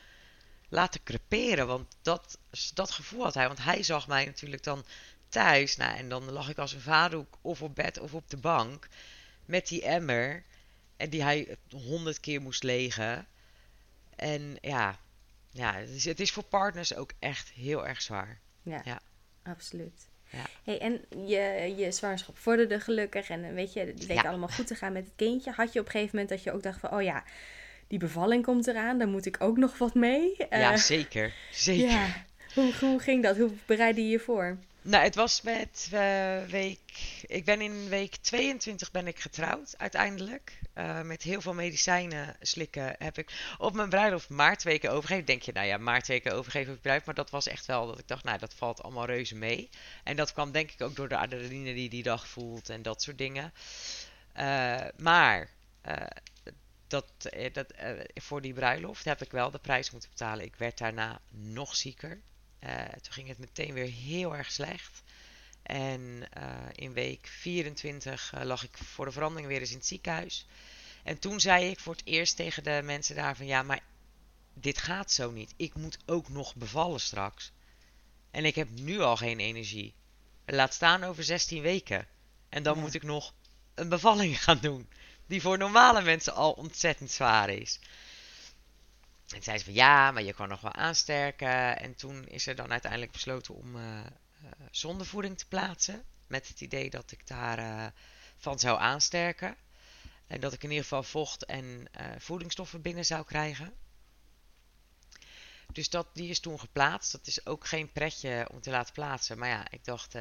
laten creperen. Want dat, dat gevoel had hij. Want hij zag mij natuurlijk dan thuis. Nou, en dan lag ik als een vaderhoek of op bed of op de bank. Met die emmer. En die hij honderd keer moest legen. En ja, ja het, is, het is voor partners ook echt heel erg zwaar. Ja, ja. absoluut. Ja. Hey, en je, je zwangerschap vorderde gelukkig en weet je, het leek allemaal goed te gaan met het kindje. Had je op een gegeven moment dat je ook dacht van, oh ja, die bevalling komt eraan, daar moet ik ook nog wat mee. ja, eh, zeker. Zeker. Ja. Hoe, hoe ging dat? Hoe bereidde je je voor? Nou, het was met uh, week. Ik ben in week 22 ben ik getrouwd uiteindelijk. Uh, met heel veel medicijnen slikken heb ik op mijn bruiloft maar twee keer overgegeven. Denk je, nou ja, maar twee keer overgeven op bruiloft. Maar dat was echt wel dat ik dacht, nou, dat valt allemaal reuze mee. En dat kwam denk ik ook door de adrenaline die die dag voelt en dat soort dingen. Uh, maar dat, eh, dat, voor die bruiloft heb ik wel de prijs moeten betalen. Ik werd daarna nog zieker. Uh, toen ging het meteen weer heel erg slecht. En in week 24 lag ik voor de verandering weer eens in het ziekenhuis. En toen zei ik voor het eerst tegen de mensen daar van ja, maar dit gaat zo niet. Ik moet ook nog bevallen straks. En ik heb nu al geen energie. Laat staan over 16 weken. En dan moet ik nog een bevalling gaan doen die voor normale mensen al ontzettend zwaar is. En zei ze van ja, maar je kan nog wel aansterken. En toen is er dan uiteindelijk besloten om uh, zondevoeding te plaatsen. Met het idee dat ik daar uh, van zou aansterken. En dat ik in ieder geval vocht en voedingsstoffen binnen zou krijgen. Dus dat, die is toen geplaatst. Dat is ook geen pretje om te laten plaatsen. Maar ja, ik dacht,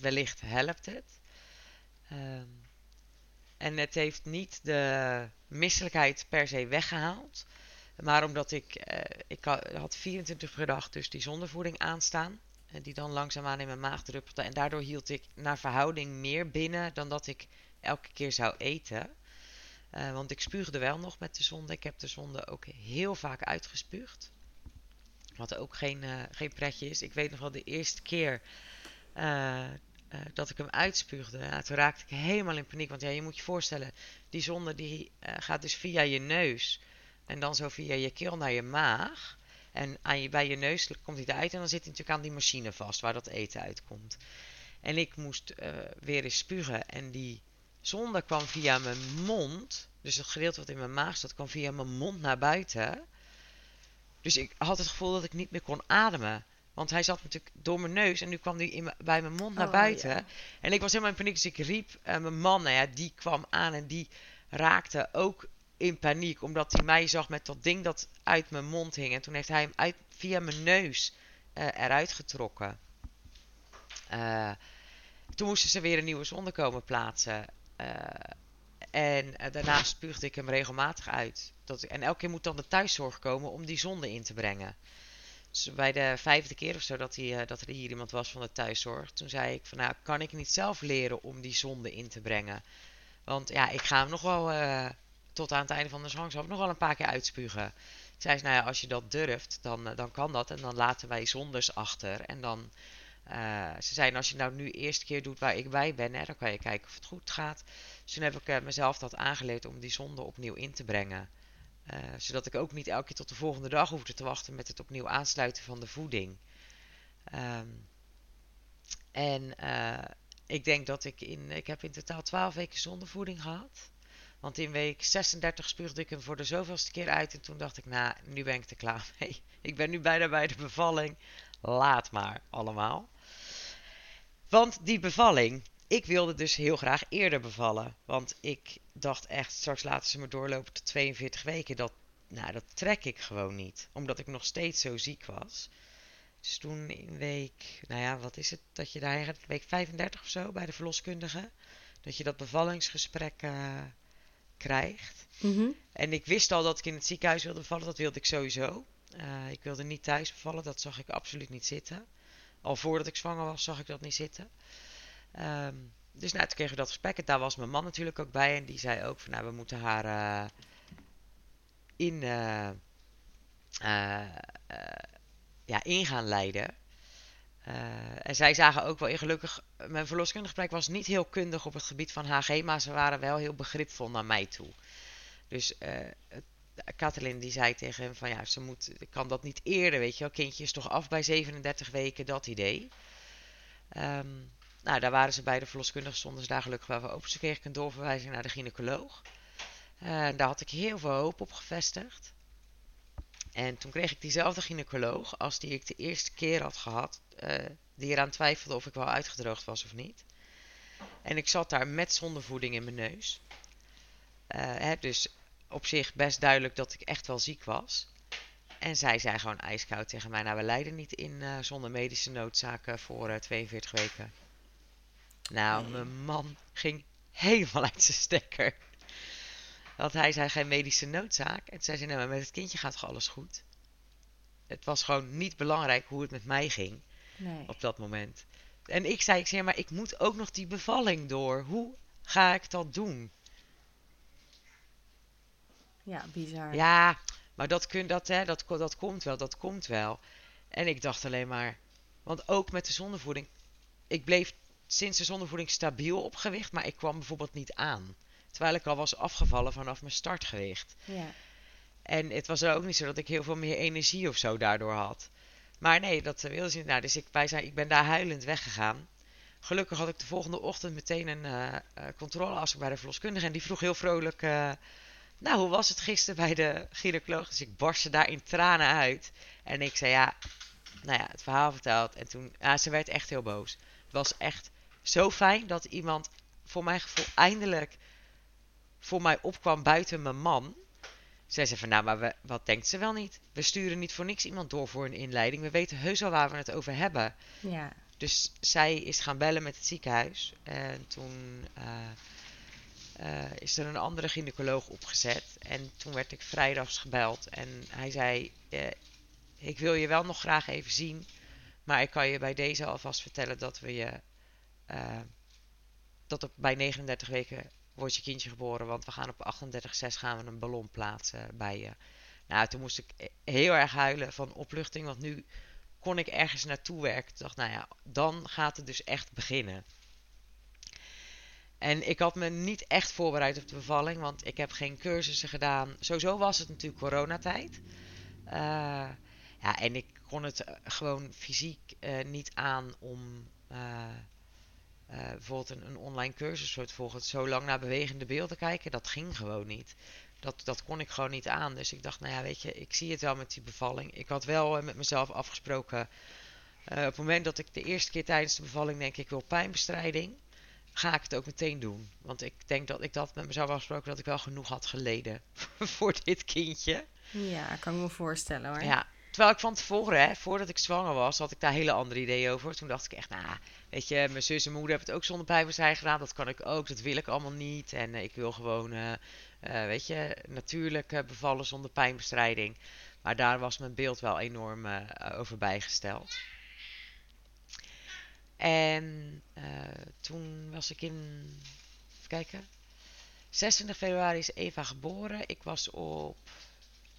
wellicht helpt het. Ehm, en het heeft niet de misselijkheid per se weggehaald. Maar omdat ik, uh, ik had 24 per dag dus die zondevoeding aanstaan. En die dan langzaamaan in mijn maag druppelde. En daardoor hield ik naar verhouding meer binnen dan dat ik elke keer zou eten. Uh, want ik spuugde wel nog met de zonde. Ik heb de zonde ook heel vaak uitgespuugd. Wat ook geen, geen pretje is. Ik weet nog wel de eerste keer dat ik hem uitspuugde. Nou, toen raakte ik helemaal in paniek. Want ja, je moet je voorstellen, die zonde die gaat dus via je neus. En dan zo via je keel naar je maag. En aan je, bij je neus komt hij eruit. En dan zit hij natuurlijk aan die machine vast waar dat eten uitkomt. En ik moest uh, weer eens spugen. En die zonde kwam via mijn mond. Dus het gedeelte wat in mijn maag zat, kwam via mijn mond naar buiten. Dus ik had het gevoel dat ik niet meer kon ademen. Want hij zat natuurlijk door mijn neus en nu kwam hij in bij mijn mond naar oh, buiten. En ik was helemaal in paniek, dus ik riep uh, mijn man, nou ja, die kwam aan en die raakte ook in paniek. Omdat hij mij zag met dat ding dat uit mijn mond hing. En toen heeft hij hem uit, via mijn neus eruit getrokken. toen moesten ze weer een nieuwe zonde komen plaatsen. en daarna spuugde ik hem regelmatig uit. Dat, en elke keer moet dan de thuiszorg komen om die zonde in te brengen. Dus bij de vijfde keer of zo dat, dat er hier iemand was van de thuiszorg, toen zei ik van nou, kan ik niet zelf leren om die zonde in te brengen? Want ja, ik ga hem nog wel tot aan het einde van de zwangerschap nog wel een paar keer uitspugen. Zei ze, nou ja, als je dat durft, dan, dan kan dat. En dan laten wij zondes achter. En dan, uh, ze zeiden, als je nou nu eerste keer doet waar ik bij ben, hè, dan kan je kijken of het goed gaat. Dus toen heb ik uh, mezelf dat aangeleerd om die zonde opnieuw in te brengen. Zodat ik ook niet elke keer tot de volgende dag hoefde te wachten met het opnieuw aansluiten van de voeding. Um, en ik denk dat ik in, ik heb in totaal 12 weken zonder voeding gehad. Want in week 36 spuugde ik hem voor de zoveelste keer uit. En toen dacht ik, nou, nu ben ik er klaar mee. Ik ben nu bijna bij de bevalling. Laat maar allemaal. Want die bevalling, ik wilde dus heel graag eerder bevallen. Want ik dacht echt, straks laten ze me doorlopen tot 42 weken. Dat, nou, dat trek ik gewoon niet. Omdat ik nog steeds zo ziek was. Dus toen in week, nou ja, wat is het? Dat je daar week 35 of zo bij de verloskundige. Dat je dat bevallingsgesprek uh, krijgt. Mhm. En ik wist al dat ik in het ziekenhuis wilde bevallen. Dat wilde ik sowieso. Uh, ik wilde niet thuis bevallen. Dat zag ik absoluut niet zitten. Al voordat ik zwanger was, zag ik dat niet zitten. Um, dus nou, toen kregen we dat gesprek. En daar was mijn man natuurlijk ook bij. En die zei ook van, nou, we moeten haar uh, in, uh, ja, in gaan leiden. Uh, en zij zagen ook wel in gelukkig, mijn verloskundige gesprek was niet heel kundig op het gebied van HG, maar ze waren wel heel begripvol naar mij toe. Dus uh, Kathleen die zei tegen hem van ja, ze moet, kan dat niet eerder, weet je wel, kindje is toch af bij 37 weken, dat idee. Um, nou, daar waren ze bij de verloskundige, stonden daar gelukkig wel voor open. Ze kreeg een doorverwijzing naar de gynaecoloog. Uh, daar had ik heel veel hoop op gevestigd. En toen kreeg ik diezelfde gynaecoloog als die ik de eerste keer had gehad, uh, die eraan twijfelde of ik wel uitgedroogd was of niet. En ik zat daar met zondevoeding in mijn neus. Uh, hè, dus op zich best duidelijk dat ik echt wel ziek was. En zij zei gewoon ijskoud tegen mij: Nou, we lijden niet in uh, zonder medische noodzaken voor 42 weken. Nou, mijn man ging helemaal uit zijn stekker. Want hij zei geen medische noodzaak. En zei ze, nou, maar met het kindje gaat toch alles goed? Het was gewoon niet belangrijk hoe het met mij ging nee. op dat moment. En ik zei, ik zei, maar ik moet ook nog die bevalling door. Hoe ga ik dat doen? Ja, bizar. Ja, maar dat, kun, dat, hè, dat, dat komt wel, dat komt wel. En ik dacht alleen maar, want ook met de zondevoeding, ik bleef sinds de zondevoeding stabiel op gewicht, maar ik kwam bijvoorbeeld niet aan. Terwijl ik al was afgevallen vanaf mijn startgewicht. Ja. En het was er ook niet zo dat ik heel veel meer energie of zo daardoor had. Maar nee, dat wilde ze niet. Nou, dus ik, wij zijn, ik ben daar huilend weggegaan. Gelukkig had ik de volgende ochtend meteen een uh, uh, controleafspraak bij de verloskundige. En die vroeg heel vrolijk... Uh, nou, hoe was het gisteren bij de gynaecoloog? Dus ik barstte daar in tranen uit. En ik zei ja, nou ja, het verhaal verteld. En toen, ja, ze werd echt heel boos. Het was echt zo fijn dat iemand voor mijn gevoel eindelijk voor mij opkwam buiten mijn man. Zei ze van, nou, maar we, wat denkt ze wel niet? We sturen niet voor niks iemand door voor een inleiding. We weten heus wel waar we het over hebben. Ja. Dus zij is gaan bellen met het ziekenhuis. En toen uh, uh, is er een andere gynaecoloog opgezet. En toen werd ik vrijdags gebeld. En hij zei, uh, ik wil je wel nog graag even zien. Maar ik kan je bij deze alvast vertellen dat we je... dat op, bij 39 weken wordt je kindje geboren, want we gaan op 38,6 gaan we een ballon plaatsen bij je. Nou, toen moest ik heel erg huilen van opluchting, want nu kon ik ergens naartoe werken. Ik dacht, nou ja, dan gaat het dus echt beginnen. En ik had me niet echt voorbereid op de bevalling, want ik heb geen cursussen gedaan. Sowieso was het natuurlijk coronatijd. Uh, ja, en ik kon het gewoon fysiek uh, niet aan om uh, bijvoorbeeld een, een, online cursus soort volgen, zo lang naar bewegende beelden kijken, dat ging gewoon niet. Dat, dat kon ik gewoon niet aan. Dus ik dacht, nou ja, weet je, ik zie het wel met die bevalling. Ik had wel uh, met mezelf afgesproken, uh, op het moment dat ik de eerste keer tijdens de bevalling denk, ik wil pijnbestrijding, ga ik het ook meteen doen. Want ik denk dat ik dat met mezelf afgesproken dat ik wel genoeg had geleden voor dit kindje. Ja, kan ik me voorstellen hoor. Ja, terwijl ik van tevoren, hè, voordat ik zwanger was, had ik daar hele andere ideeën over. Toen dacht ik echt, nou, weet je, mijn zus en moeder hebben het ook zonder pijnbestrijding gedaan. Dat kan ik ook, dat wil ik allemaal niet. En ik wil gewoon, weet je, natuurlijk bevallen zonder pijnbestrijding. Maar daar was mijn beeld wel enorm over bijgesteld. En toen was ik in, even kijken, 26 februari is Eva geboren. Ik was op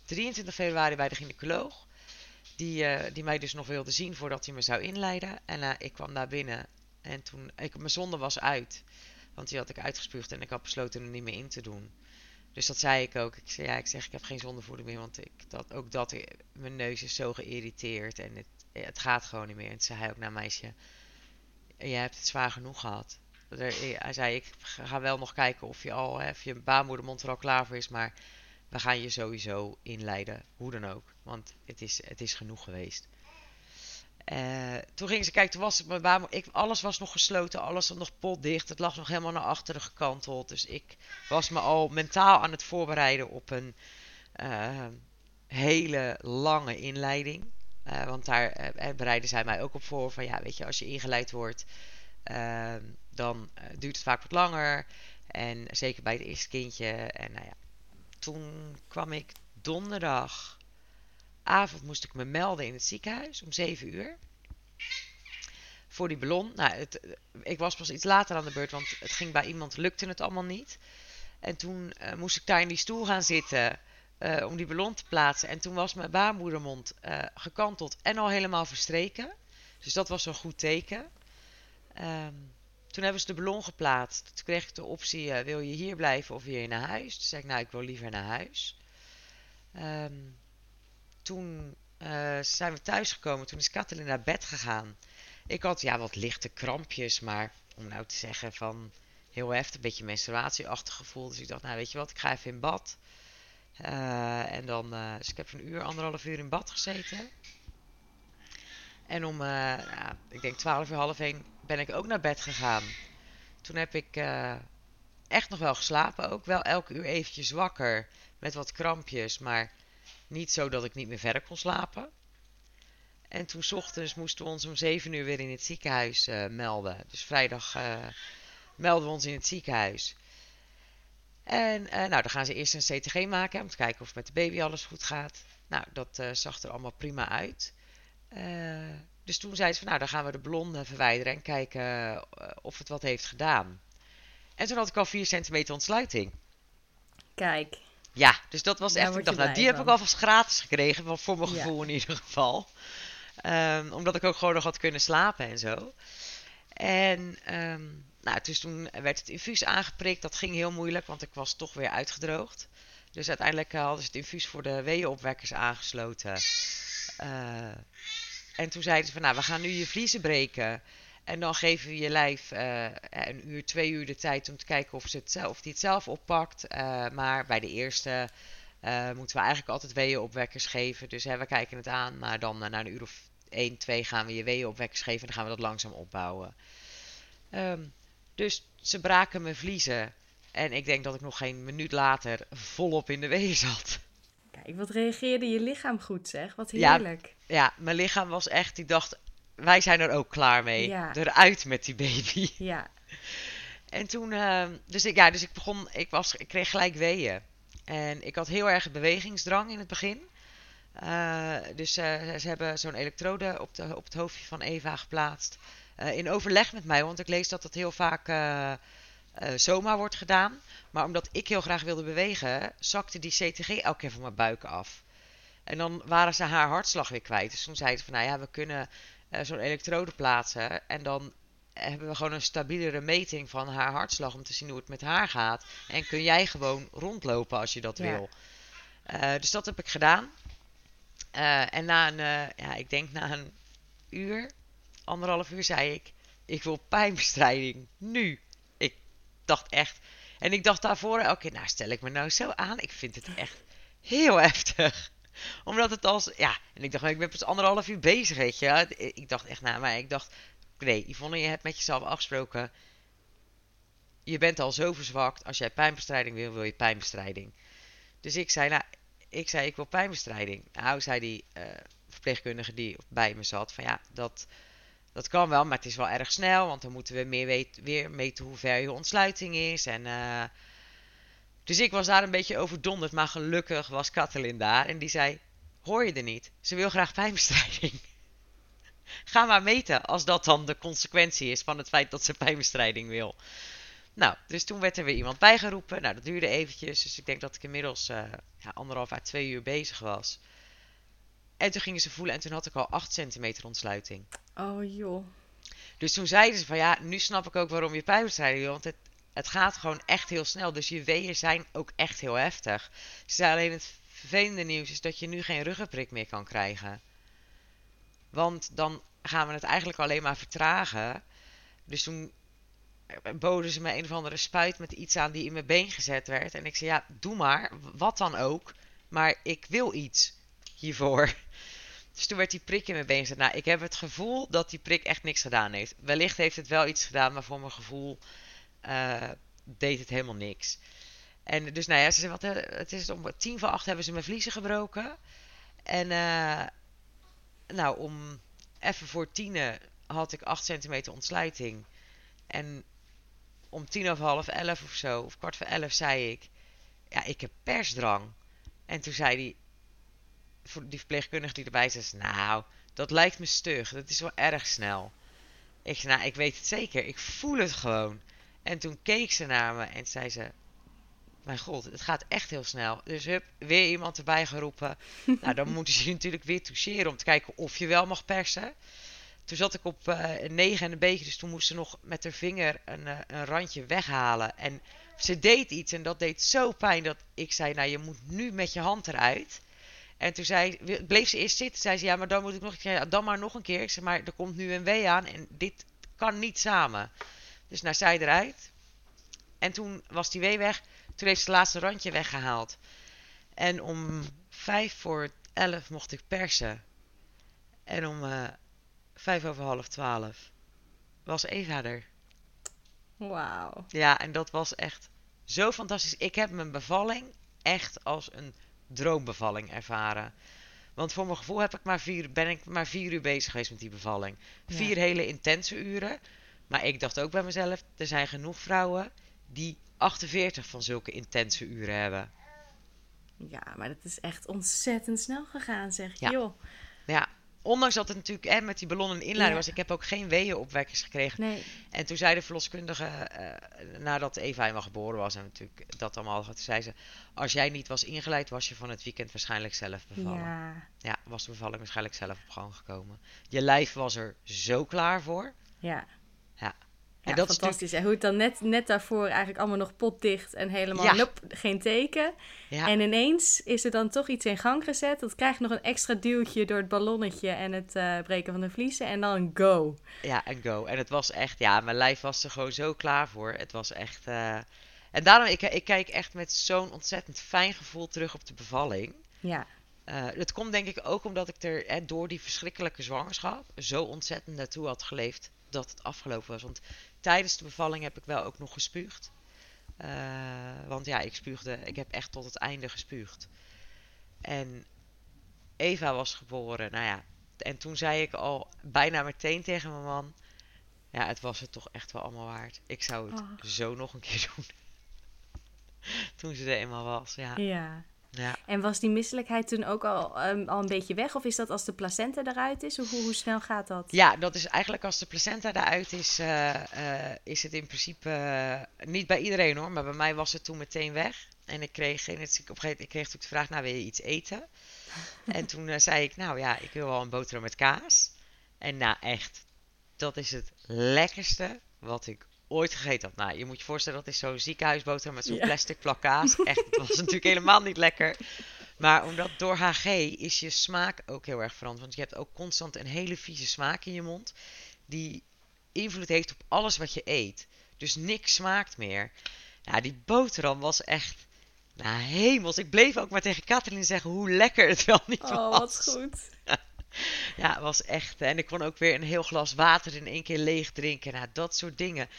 23 februari bij de gynaecoloog. Die, uh, die mij dus nog wilde zien voordat hij me zou inleiden. En uh, ik kwam daar binnen. En toen, ik, mijn zonde was uit. Want die had ik uitgespuugd en ik had besloten er niet meer in te doen. Dus dat zei ik ook. Ik zei, ja, ik zeg, ik heb geen zondevoeding meer. Want ik, dat, ook dat, mijn neus is zo geïrriteerd. En het, het gaat gewoon niet meer. En toen zei hij ook naar meisje, je hebt het zwaar genoeg gehad. Hij zei, ik ga wel nog kijken of je al, of je baarmoedermond er al klaar voor is. Maar we gaan je sowieso inleiden, hoe dan ook. Want het is, het is genoeg geweest. Uh, toen ging ze kijken, toen was het mijn baan, ik, alles was nog gesloten, alles was nog potdicht. Het lag nog helemaal naar achteren gekanteld. Dus ik was me al mentaal aan het voorbereiden op een uh, hele lange inleiding. Uh, want daar bereiden zij mij ook op voor. Van ja, weet je, als je ingeleid wordt, dan duurt het vaak wat langer. En zeker bij het eerste kindje. En nou ja, toen kwam ik donderdagavond moest ik me melden in het ziekenhuis om 7 uur. Voor die ballon. Nou, het, ik was pas iets later aan de beurt, want het ging bij iemand, lukte het allemaal niet. En toen uh, moest ik daar in die stoel gaan zitten uh, om die ballon te plaatsen. En toen was mijn baarmoedermond uh, gekanteld en al helemaal verstreken. Dus dat was een goed teken. Um, toen hebben ze de ballon geplaatst. Toen kreeg ik de optie, uh, wil je hier blijven of wil je naar huis? Toen zei ik, nou, ik wil liever naar huis. Um, toen uh, zijn we thuisgekomen. Toen is Kathleen naar bed gegaan. Ik had ja, wat lichte krampjes, maar om nou te zeggen van heel heftig, een beetje menstruatieachtig gevoel. Dus ik dacht, nou weet je wat, ik ga even in bad. Uh, en dan, dus ik heb een uur, anderhalf uur in bad gezeten. En om, ja, ik denk twaalf uur, half één ben ik ook naar bed gegaan. Toen heb ik uh, echt nog wel geslapen. Ook wel elke uur eventjes wakker. Met wat krampjes. Maar niet zo dat ik niet meer verder kon slapen. En toen ochtends moesten we ons om 7 uur weer in het ziekenhuis uh, melden. Dus vrijdag melden we ons in het ziekenhuis. En nou, dan gaan ze eerst een CTG maken om te kijken of met de baby alles goed gaat. Nou, dat zag er allemaal prima uit. Dus toen zei ze van nou, dan gaan we de blonde verwijderen en kijken uh, of het wat heeft gedaan. En toen had ik al 4 centimeter ontsluiting. Kijk. Ja, dus dat was echt. Ik dacht, nou, die heb ik alvast gratis gekregen, voor mijn gevoel in ieder geval. Um, omdat ik ook gewoon nog had kunnen slapen en zo. En um, nou, dus toen werd het infuus aangeprikt. Dat ging heel moeilijk, want ik was toch weer uitgedroogd. Dus uiteindelijk hadden ze het infuus voor de weeënopwekkers aangesloten. Uh, en toen zeiden ze van, nou, we gaan nu je vliezen breken. En dan geven we je lijf uh, een uur, twee uur de tijd om te kijken of, ze het zelf, of die het zelf oppakt. Uh, maar bij de eerste moeten we eigenlijk altijd weeënopwekkers geven. Dus hè, we kijken het aan, maar dan na een uur of 1, 2 gaan we je weeënopwekkers geven. En dan gaan we dat langzaam opbouwen. Um, dus ze braken mijn vliezen. En ik denk dat ik nog geen minuut later volop in de weeën zat. Kijk, wat reageerde je lichaam goed zeg. Wat heerlijk. Ja, ja mijn lichaam was echt, die dacht, wij zijn er ook klaar mee. Ja. Eruit met die baby. Ja. En toen, uh, dus, ik, ja, dus ik begon, ik, was, ik kreeg gelijk weeën. En ik had heel erg bewegingsdrang in het begin. Uh, dus uh, ze hebben zo'n elektrode op, de, op het hoofdje van Eva geplaatst. Uh, in overleg met mij, want ik lees dat dat heel vaak zomaar wordt gedaan. Maar omdat ik heel graag wilde bewegen, zakte die CTG elke keer van mijn buik af. En dan waren ze haar hartslag weer kwijt. Dus toen zeiden ze van, nou ja, we kunnen uh, zo'n elektrode plaatsen. En dan hebben we gewoon een stabielere meting van haar hartslag om te zien hoe het met haar gaat. En kun jij gewoon rondlopen als je dat wil. Uh, dus dat heb ik gedaan. Uh, en na een, ja, ik denk na een uur, anderhalf uur, zei ik: Ik wil pijnbestrijding nu. Dacht echt, en ik dacht daarvoor keer, nou stel ik me nou zo aan. Ik vind het echt heel heftig. Omdat het als, ja, en ik dacht, nou, ik ben pas anderhalf uur bezig, weet je. Ik dacht echt, nou, maar ik dacht, nee, Yvonne, je hebt met jezelf afgesproken. Je bent al zo verzwakt. Als jij pijnbestrijding wil, wil je pijnbestrijding. Dus ik zei, nou, ik zei, ik wil pijnbestrijding. Nou, zei hij, uh, verpleegkundige die bij me zat. Van ja, dat, dat kan wel, maar het is wel erg snel. Want dan moeten we meer weten, weer meten hoe ver je ontsluiting is. En, uh, dus ik was daar een beetje overdonderd. Maar gelukkig was Katalin daar. En die zei, hoor je er niet? Ze wil graag pijnbestrijding. Ga maar meten als dat dan de consequentie is van het feit dat ze pijnbestrijding wil. Nou, dus toen werd er weer iemand bijgeroepen. Nou, dat duurde eventjes. Dus ik denk dat ik inmiddels uh, ja, anderhalf à twee uur bezig was. En toen gingen ze voelen en toen had ik al 8 centimeter ontsluiting. Oh joh. Dus toen zeiden ze van ja, nu snap ik ook waarom je pijnbestrijding wil. Want het, het gaat gewoon echt heel snel. Dus je weeën zijn ook echt heel heftig. Ze zei alleen het vervelende nieuws is dat je nu geen ruggenprik meer kan krijgen. Want dan gaan we het eigenlijk alleen maar vertragen. Dus toen boden ze me een of andere spuit met iets aan die in mijn been gezet werd. En ik zei, ja, doe maar, wat dan ook. Maar ik wil iets hiervoor. Dus toen werd die prik in mijn been gezet. Nou, ik heb het gevoel dat die prik echt niks gedaan heeft. Wellicht heeft het wel iets gedaan, maar voor mijn gevoel uh, deed het helemaal niks. En dus, nou ja, ze zei, wat, eh, het is om tien voor acht hebben ze mijn vliezen gebroken. En uh, nou, om even voor tienen had ik 8 centimeter ontsluiting. En om tien over half elf of zo, of kwart voor elf, zei ik: Ja, ik heb persdrang. En toen zei voor die verpleegkundige die erbij zat: Nou, dat lijkt me stug. Dat is wel erg snel. Ik zei: Nou, ik weet het zeker. Ik voel het gewoon. En toen keek ze naar me en zei ze: Mijn god, het gaat echt heel snel. Dus hup, weer iemand erbij geroepen. nou, dan moeten ze je natuurlijk weer toucheren om te kijken of je wel mag persen. Toen zat ik op uh, een 9 en een beetje, dus toen moest ze nog met haar vinger een, uh, een randje weghalen. En ze deed iets en dat deed zo pijn dat ik zei, nou je moet nu met je hand eruit. En toen zei, bleef ze eerst zitten, zei ze, ja maar dan moet ik nog een keer, dan maar nog een keer. Ik zei, maar er komt nu een wee aan en dit kan niet samen. Dus nou zij eruit. En toen was die wee weg. Toen heeft ze het laatste randje weggehaald. En om vijf voor elf mocht ik persen. En om uh, vijf over half twaalf was Eva er. Wauw. Ja, en dat was echt zo fantastisch. Ik heb mijn bevalling echt als een droombevalling ervaren. Want voor mijn gevoel heb ik maar vier, ben ik maar vier uur bezig geweest met die bevalling. Vier hele intense uren. Maar ik dacht ook bij mezelf, er zijn genoeg vrouwen die 48 van zulke intense uren hebben. Ja, maar dat is echt ontzettend snel gegaan, zeg ja. joh. Ja, ondanks dat het natuurlijk met die ballon en inleiding ja. was, ik heb ook geen weeënopwekkers gekregen. Nee. En toen zei de verloskundige, uh, nadat Eva eenmaal geboren was en natuurlijk dat allemaal had, zei ze, als jij niet was ingeleid, was je van het weekend waarschijnlijk zelf bevallen. Ja. ja, was de bevalling waarschijnlijk zelf op gang gekomen. Je lijf was er zo klaar voor. Ja. Ja. Ja, dat fantastisch. En hoe het dan net, net daarvoor eigenlijk allemaal nog potdicht en helemaal ja. nope, geen teken. Ja. En ineens is er dan toch iets in gang gezet. Dat krijgt nog een extra duwtje door het ballonnetje en het uh, breken van de vliezen. En dan go. Ja, en go. En het was echt, ja, mijn lijf was er gewoon zo klaar voor. Het was echt... Uh... En daarom, ik, ik kijk echt met zo'n ontzettend fijn gevoel terug op de bevalling. Ja. Uh, het komt denk ik ook omdat ik er hè, door die verschrikkelijke zwangerschap zo ontzettend naartoe had geleefd dat het afgelopen was. Want tijdens de bevalling heb ik wel ook nog gespuugd. Uh, want ja, ik spuugde, ik heb echt tot het einde gespuugd. En Eva was geboren, nou ja. En toen zei ik al bijna meteen tegen mijn man: Ja, het was het toch echt wel allemaal waard. Ik zou het oh. zo nog een keer doen. toen ze er eenmaal was, ja. Ja. Ja. En was die misselijkheid toen ook al, um, al een beetje weg? Of is dat als de placenta eruit is? Hoe, hoe snel gaat dat? Ja, dat is eigenlijk als de placenta eruit is, uh, uh, is het in principe uh, niet bij iedereen hoor, maar bij mij was het toen meteen weg. En ik kreeg, in het, op een gegeven moment, ik kreeg de vraag, nou wil je iets eten? en toen zei ik, nou ja, ik wil wel een boterham met kaas. En nou echt, dat is het lekkerste wat ik ooit gegeten had. Nou, je moet je voorstellen, dat is zo'n ziekenhuisboterham met zo'n ja. plastic plak kaas. Echt, het was natuurlijk helemaal niet lekker. Maar omdat door HG is je smaak ook heel erg veranderd. Want je hebt ook constant een hele vieze smaak in je mond. Die invloed heeft op alles wat je eet. Dus niks smaakt meer. Nou, die boterham was echt... Nou, hemels. Ik bleef ook maar tegen Kathleen zeggen hoe lekker het wel niet oh, was. Oh, wat goed. Ja, het was echt. En ik kon ook weer een heel glas water in één keer leeg drinken. Nou, dat soort dingen.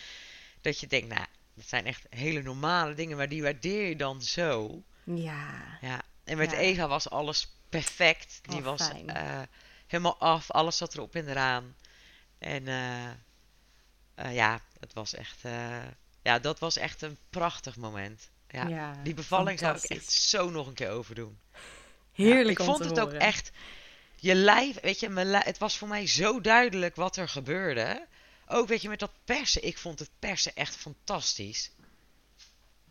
Dat je denkt, nou, dat zijn echt hele normale dingen, maar die waardeer je dan zo. Ja. Ja. En met ja. Eva was alles perfect. Die oh, was. Uh, helemaal af. Alles zat erop en eraan. En eh, eh, ja, het was echt, eh, ja, dat was echt een prachtig moment. Ja, Ja, die bevalling zou ik echt zo nog een keer overdoen. Ja, Heerlijk ik om vond het ook echt, je lijf, weet je, mijn het was voor mij zo duidelijk wat er gebeurde. Ook, weet je, met dat persen. Ik vond het persen echt fantastisch.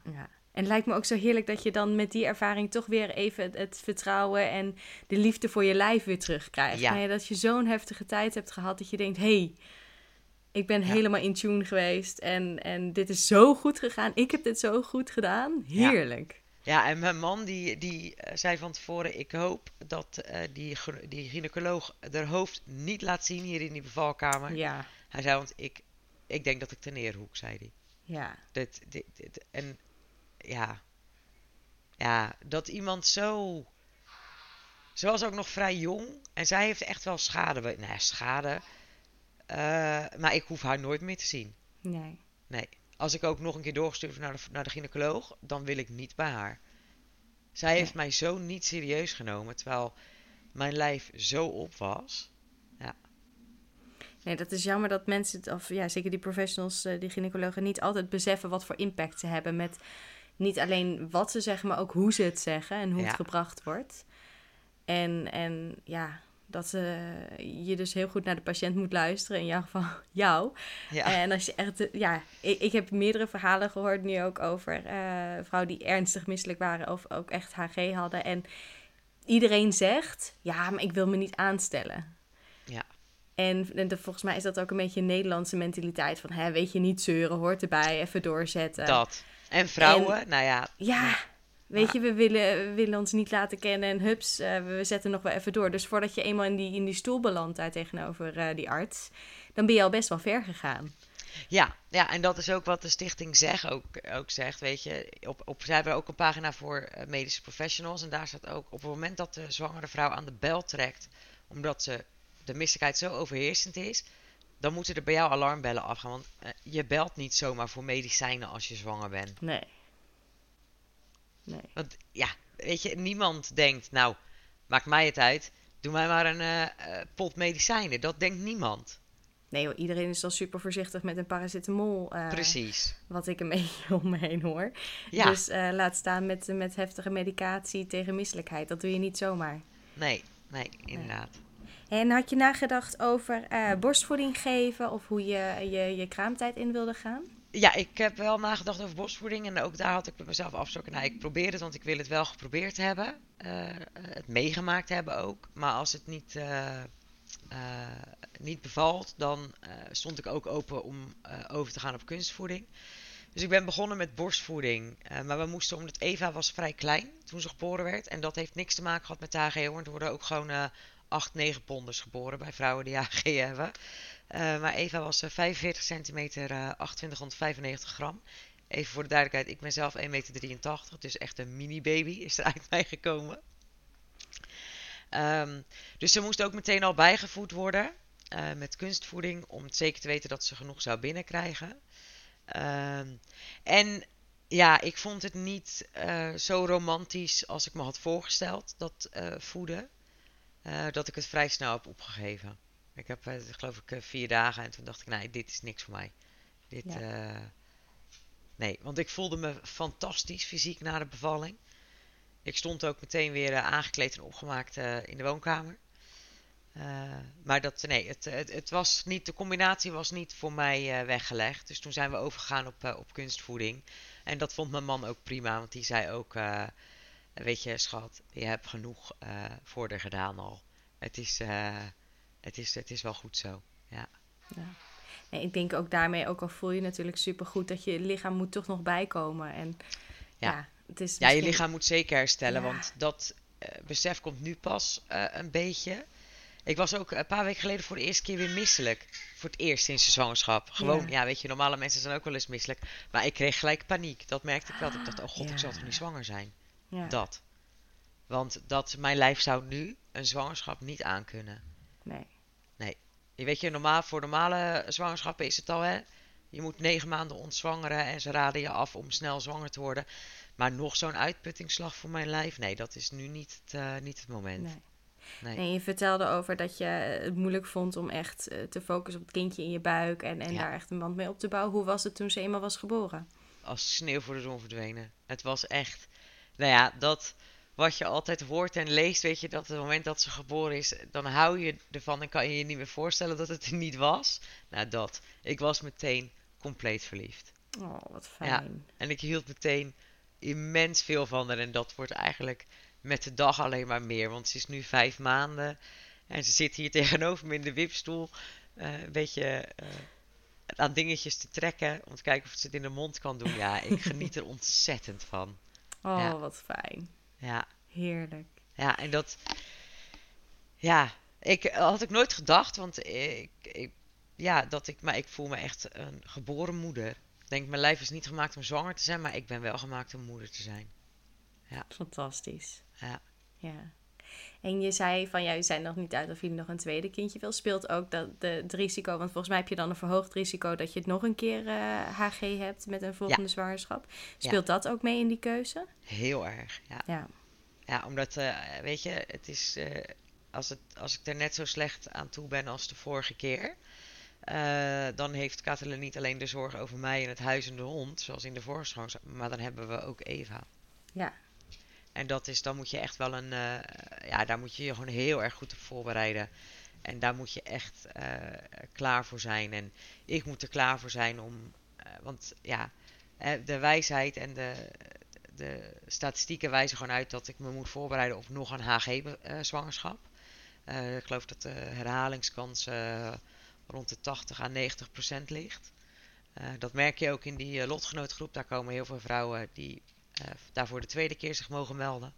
Ja. En het lijkt me ook zo heerlijk dat je dan met die ervaring toch weer even het, het vertrouwen en de liefde voor je lijf weer terugkrijgt. Ja. Dat je zo'n heftige tijd hebt gehad dat je denkt, hé, hey, ik ben Ja. helemaal in tune geweest en, en dit is zo goed gegaan. Ik heb dit zo goed gedaan. Heerlijk. Ja, en mijn man die, die eh, zei van tevoren: Ik hoop dat eh, die, die gynaecoloog haar hoofd niet laat zien hier in die bevalkamer. Ja, Hij zei: Want ik, ik denk dat ik ten neerhoek, zei hij. ja, Dit, dit, dit- en ja, ja, dat iemand zo. Ze was ook nog vrij jong en zij heeft echt wel schade. Nou ja, schade. Eh, maar ik hoef haar nooit meer te zien. nee. Nee. Als ik ook nog een keer doorgestuurd word naar de, naar de gynaecoloog, dan wil ik niet bij haar. Zij heeft mij zo niet serieus genomen, terwijl mijn lijf zo op was. Nee, dat is jammer dat mensen, of ja, zeker die professionals, eh, die gynaecologen, niet altijd beseffen wat voor impact ze hebben met niet alleen wat ze zeggen, maar ook hoe ze het zeggen en hoe Ja. het gebracht wordt. En, en ja, dat eh, je dus heel goed naar de patiënt moet luisteren, in jouw geval jou. Ja, En als je echt, eh, ja, ik, ik heb meerdere verhalen gehoord nu ook over eh, vrouwen die ernstig misselijk waren of ook echt HG hadden. En iedereen zegt, ja, maar ik wil me niet aanstellen. ja, En, en de- volgens mij is dat ook een beetje een Nederlandse mentaliteit van, hè, weet je, niet zeuren, hoort erbij, even doorzetten. dat. En vrouwen, nou ja, Ja, weet je, we willen, we willen ons niet laten kennen en hups, eh, we zetten nog wel even door. Dus voordat je eenmaal in die, in die stoel belandt daar tegenover eh, die arts, dan ben je al best wel ver gegaan. ja, ja, en dat is ook wat de stichting zeg ook, ook zegt, weet je. Op, op, zij hebben ook een pagina voor eh, medische professionals en daar staat ook, op het moment dat de zwangere vrouw aan de bel trekt, omdat ze de misselijkheid zo overheersend is, dan moeten er bij jou alarmbellen afgaan. Want je belt niet zomaar voor medicijnen als je zwanger bent. Nee. Nee. Want ja, weet je, niemand denkt, nou, maakt mij het uit. Doe mij maar een eh, eh, pot medicijnen. Dat denkt niemand. Nee hoor, iedereen is al super voorzichtig met een paracetamol. eh, Precies. Wat ik een beetje om me heen hoor. Ja, Dus laat staan met, met heftige medicatie tegen misselijkheid. Dat doe je niet zomaar. nee, nee, inderdaad. En had je nagedacht over borstvoeding geven of hoe je, je je kraamtijd in wilde gaan? Ja, ik heb wel nagedacht over borstvoeding. En ook daar had ik met mezelf afgesproken. Nou, ik probeer het, want ik wil het wel geprobeerd hebben. eh, het meegemaakt hebben ook. Maar als het niet, eh, eh, niet bevalt, dan stond ik ook open om over te gaan op kunstvoeding. Dus ik ben begonnen met borstvoeding. maar we moesten, omdat Eva was vrij klein toen ze geboren werd. En dat heeft niks te maken gehad met de HG hoor. Er worden ook gewoon eh 8, 9 ponders geboren bij vrouwen die HG hebben. Eh, maar Eva was eh, 45 centimeter, eh 2895 gram. Even voor de duidelijkheid, ik ben zelf 1,83 meter, dus echt een mini-baby is er uit mij gekomen. Ehm, dus ze moest ook meteen al bijgevoed worden eh, met kunstvoeding om het zeker te weten dat ze genoeg zou binnenkrijgen. Ehm, en ja, ik vond het niet eh, zo romantisch als ik me had voorgesteld, dat eh, voeden, eh, dat ik het vrij snel heb opgegeven. Ik heb, eh, geloof ik, eh, vier dagen en toen dacht ik, nee, dit is niks voor mij. Dit, Ja. eh, nee, want ik voelde me fantastisch fysiek na de bevalling. Ik stond ook meteen weer aangekleed en opgemaakt in de woonkamer. Maar dat, nee, het, het, het was niet, de combinatie was niet voor mij weggelegd. Dus toen zijn we overgegaan op, op kunstvoeding. En dat vond mijn man ook prima, want die zei ook: Weet je, schat, je hebt genoeg voor er gedaan al. Het is, het, is, het is wel goed zo. Ja, Ja. Nee, ik denk ook daarmee, ook al voel je natuurlijk super goed, dat je lichaam moet toch nog bijkomen. En ja, Ja. het is ja je lichaam moet zeker herstellen, Ja. want dat eh, besef komt nu pas eh, een beetje. Ik was ook een paar weken geleden voor de eerste keer weer misselijk. Voor het eerst sinds de zwangerschap. Gewoon, Ja. ja, weet je, normale mensen zijn ook wel eens misselijk. Maar ik kreeg gelijk paniek. Dat merkte ik wel. Ik dacht, oh god, ik zal toch niet zwanger zijn? Ja. Dat. Want dat, mijn lijf zou nu een zwangerschap niet aankunnen. Nee. Je weet je, normaal, voor normale zwangerschappen is het al, hè. Je moet negen maanden ontzwangeren en ze raden je af om snel zwanger te worden. Maar nog zo'n uitputtingsslag voor mijn lijf, nee, dat is nu niet het, eh, niet het moment. nee. Nee. En je vertelde over dat je het moeilijk vond om echt eh, te focussen op het kindje in je buik en, en Ja. daar echt een band mee op te bouwen. Hoe was het toen ze eenmaal was geboren? Als sneeuw voor de zon verdwenen. Het was echt, nou ja, dat wat je altijd hoort en leest, weet je, dat het moment dat ze geboren is, dan hou je ervan en kan je je niet meer voorstellen dat het er niet was. Nou, dat. Ik was meteen compleet verliefd. Oh, wat Ja. fijn. En ik hield meteen immens veel van haar. En dat wordt eigenlijk met de dag alleen maar meer. Want ze is nu vijf maanden. En ze zit hier tegenover me in de wipstoel. eh, een beetje eh, aan dingetjes te trekken. Om te kijken of ze het in de mond kan doen. Ja, ik geniet er ontzettend van. Oh, Ja. wat fijn. Ja, Heerlijk. ja en dat... Ja, ik had ik nooit gedacht. Want ik, ik, ja, dat ik, maar ik voel me echt een geboren moeder. Ik denk, mijn lijf is niet gemaakt om zwanger te zijn. Maar ik ben wel gemaakt om moeder te zijn. Fantastisch. Ja. Ja. En je zei van ja, je zijn nog niet uit of je nog een tweede kindje wil. Speelt ook dat de, het risico, want volgens mij heb je dan een verhoogd risico dat je het nog een keer eh, HG hebt met een volgende zwangerschap. Speelt dat ook mee in die keuze? Heel erg, ja. Ja. Ja, omdat, eh, weet je, het is, eh, als, het, als ik er net zo slecht aan toe ben als de vorige keer, eh, dan heeft Kathleen niet alleen de zorg over mij en het huis en de hond, zoals in de vorige zwangerschap, maar dan hebben we ook Eva. Ja. En dat is, dan moet je echt wel een, eh, ja, daar moet je je gewoon heel erg goed op voorbereiden. En daar moet je echt eh, klaar voor zijn. En ik moet er klaar voor zijn om, eh, want ja, de wijsheid en de, de statistieken wijzen gewoon uit dat ik me moet voorbereiden op nog een HG-zwangerschap. Ik geloof dat de herhalingskans rond de 80 à 90 procent ligt. Dat merk je ook in die lotgenootgroep. Daar komen heel veel vrouwen die daarvoor de tweede keer zich mogen melden.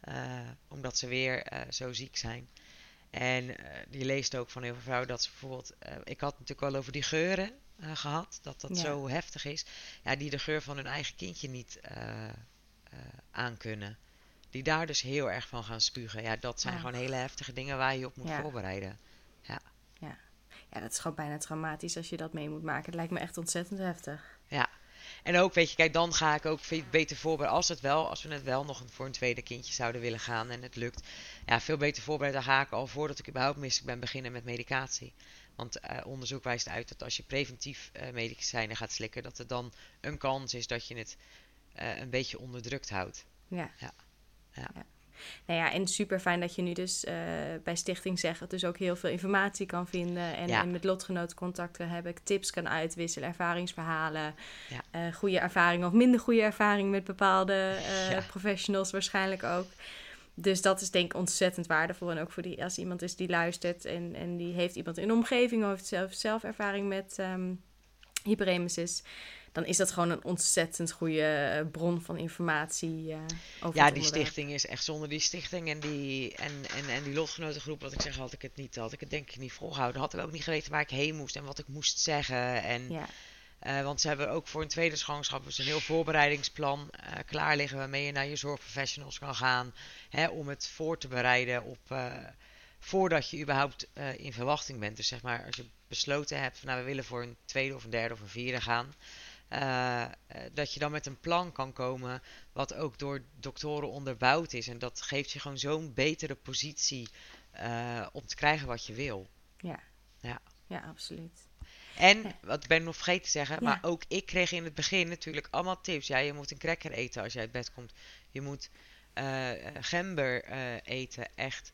Eh, omdat ze weer eh, zo ziek zijn. En eh, die leest ook van heel veel vrouwen dat ze bijvoorbeeld. eh, ik had het natuurlijk wel over die geuren eh, gehad. Dat dat Ja. zo heftig is. Ja, die de geur van hun eigen kindje niet eh eh, aankunnen. Die daar dus heel erg van gaan spugen. Ja, dat zijn gewoon hele heftige dingen waar je je op moet Ja. voorbereiden. ja, dat is gewoon bijna traumatisch als je dat mee moet maken. Het lijkt me echt ontzettend heftig. En ook, weet je, kijk, dan ga ik ook veel beter voorbereiden. Als, het wel, als we het wel nog voor een tweede kindje zouden willen gaan en het lukt. Ja, veel beter voorbereiden. Dan ga ik al voordat ik überhaupt misselijk ben beginnen met medicatie. Want eh, onderzoek wijst uit dat als je preventief eh medicijnen gaat slikken, dat er dan een kans is dat je het eh, een beetje onderdrukt houdt. Ja. Ja. Ja. Nou ja, en super fijn dat je nu dus eh, bij Stichting Zeg dus ook heel veel informatie kan vinden. En, Ja. en met lotgenoten contact kan hebben, tips kan uitwisselen, ervaringsverhalen. Ja. eh, goede ervaringen of minder goede ervaringen met bepaalde eh, Ja. professionals waarschijnlijk ook. Dus dat is denk ik ontzettend waardevol. En ook voor die, als iemand is die luistert en, en die heeft iemand in de omgeving of heeft zelf, zelf ervaring met ehm hyperemesis. Dan is dat gewoon een ontzettend goede eh, bron van informatie eh, over Ja, die stichting is echt zonder die stichting en die, en, en, en die lotgenotengroep, wat ik zeg, had ik het niet, had ik het denk ik niet volgehouden. Had ik ook niet geweten waar ik heen moest en wat ik moest zeggen. En Ja, Eh, want ze hebben ook voor een tweede zwangerschap dus een heel voorbereidingsplan eh, klaar liggen waarmee je naar je zorgprofessionals kan gaan. Hè, om het voor te bereiden op voordat je überhaupt in verwachting bent. Dus zeg maar als je besloten hebt van nou we willen voor een tweede of een derde of een vierde gaan. Eh, eh, dat je dan met een plan kan komen wat ook door doktoren onderbouwd is. En dat geeft je gewoon zo'n betere positie eh, om te krijgen wat je wil. ja, absoluut. En, Ja. wat ben ik nog vergeten te zeggen, Ja. maar ook ik kreeg in het begin natuurlijk allemaal tips. Ja, je moet een cracker eten als je uit bed komt. Je moet gember eten. Echt,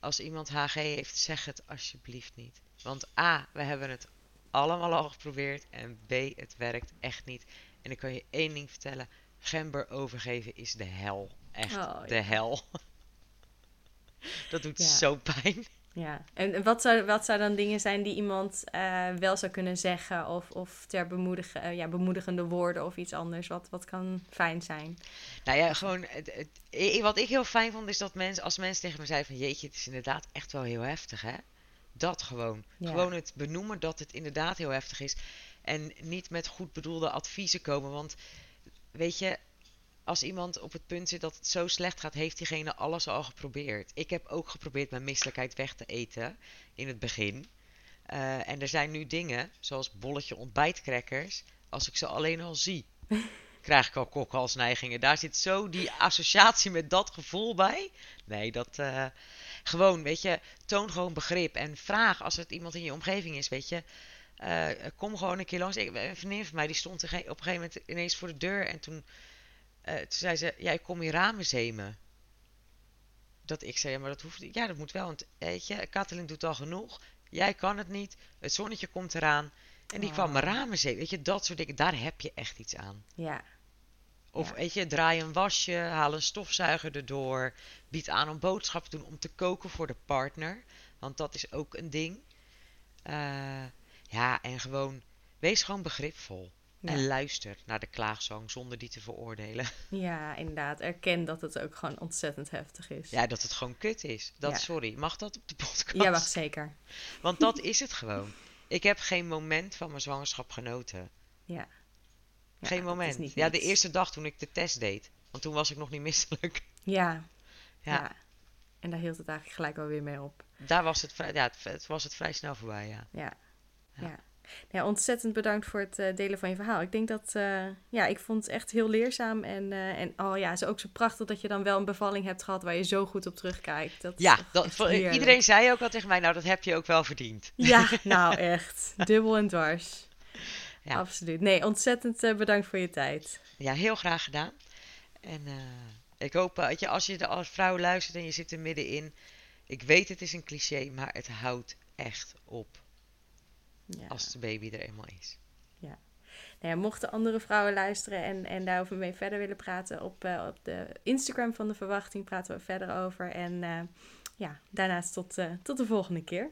als iemand HG heeft, zeg het alsjeblieft niet. Want A, we hebben het allemaal al geprobeerd. En B, het werkt echt niet. En ik kan je één ding vertellen. Gember overgeven is de hel. Echt Oh, de hel. Dat doet Ja. zo pijn. Ja, en wat zou, wat zou dan dingen zijn die iemand eh, wel zou kunnen zeggen of, of ter bemoedigen, eh, ja, bemoedigende woorden of iets anders? Wat, wat kan fijn zijn? Nou ja, gewoon. Het, het- i- wat ik heel fijn vond is dat mensen, als mensen tegen me zeiden van jeetje, het is inderdaad echt wel heel heftig, hè? Dat gewoon. Ja. Gewoon het benoemen dat het inderdaad heel heftig is. En niet met goed bedoelde adviezen komen. Want weet je, als iemand op het punt zit dat het zo slecht gaat, heeft diegene alles al geprobeerd. Ik heb ook geprobeerd mijn misselijkheid weg te eten in het begin. Eh, en er zijn nu dingen, zoals bolletje ontbijtcrackers, als ik ze alleen al zie. krijg ik al kokhalsneigingen. Daar zit zo die associatie met dat gevoel bij. Nee, dat... eh, gewoon, weet je, toon gewoon begrip. En vraag als het iemand in je omgeving is, weet je... eh, kom gewoon een keer langs. Ik, een vriendin van mij die stond op een gegeven moment ineens voor de deur. En toen, eh, toen zei ze: Ja, ik kom hier ramen zemen. Dat ik zei: Ja, maar dat hoeft niet. Ja, dat moet wel. Want weet je, doet al genoeg. Jij kan het niet. Het zonnetje komt eraan. En die kwam mijn Oh. ramen zemen. Weet je, dat soort dingen. Daar heb je echt iets aan. Ja, Of Ja. weet je, draai een wasje, haal een stofzuiger erdoor. Bied aan om boodschappen te doen om te koken voor de partner. Want dat is ook een ding. Eh, ja, en gewoon, wees gewoon begripvol. Ja. En luister naar de klaagzang zonder die te veroordelen. ja, inderdaad. Erken dat het ook gewoon ontzettend heftig is. Ja, dat het gewoon kut is. Dat, Ja. Sorry, mag dat op de podcast? Ja, wacht, zeker. Want dat is het gewoon. Ik heb geen moment van mijn zwangerschap genoten. Ja. Geen moment. Ja, de eerste dag toen ik de test deed. Want toen was ik nog niet misselijk. Ja. Ja. ja. En daar hield het eigenlijk gelijk wel weer mee op. Daar was het, vrij, ja, het, het was het vrij snel voorbij, ja. Ja. Ja. Ontzettend bedankt voor het eh, delen van je verhaal. Ik denk dat, eh, ja, ik vond het echt heel leerzaam. En, eh, en oh ja, het is ook zo prachtig dat je dan wel een bevalling hebt gehad waar je zo goed op terugkijkt. Dat Ja, dat, iedereen zei ook al tegen mij, nou dat heb je ook wel verdiend. Ja, nou echt. Dubbel en dwars. Ja. Absoluut. Nee, ontzettend eh, bedankt voor je tijd. Ja, heel graag gedaan. En eh, ik hoop, eh, weet je, als je er als vrouw luistert en je zit er middenin. Ik weet het is een cliché, maar het houdt echt op Ja. als de baby er eenmaal is. Nou ja, mochten andere vrouwen luisteren en, en daarover mee verder willen praten, op, op de Instagram van de verwachting praten we verder over. En ja, daarnaast tot, tot de volgende keer.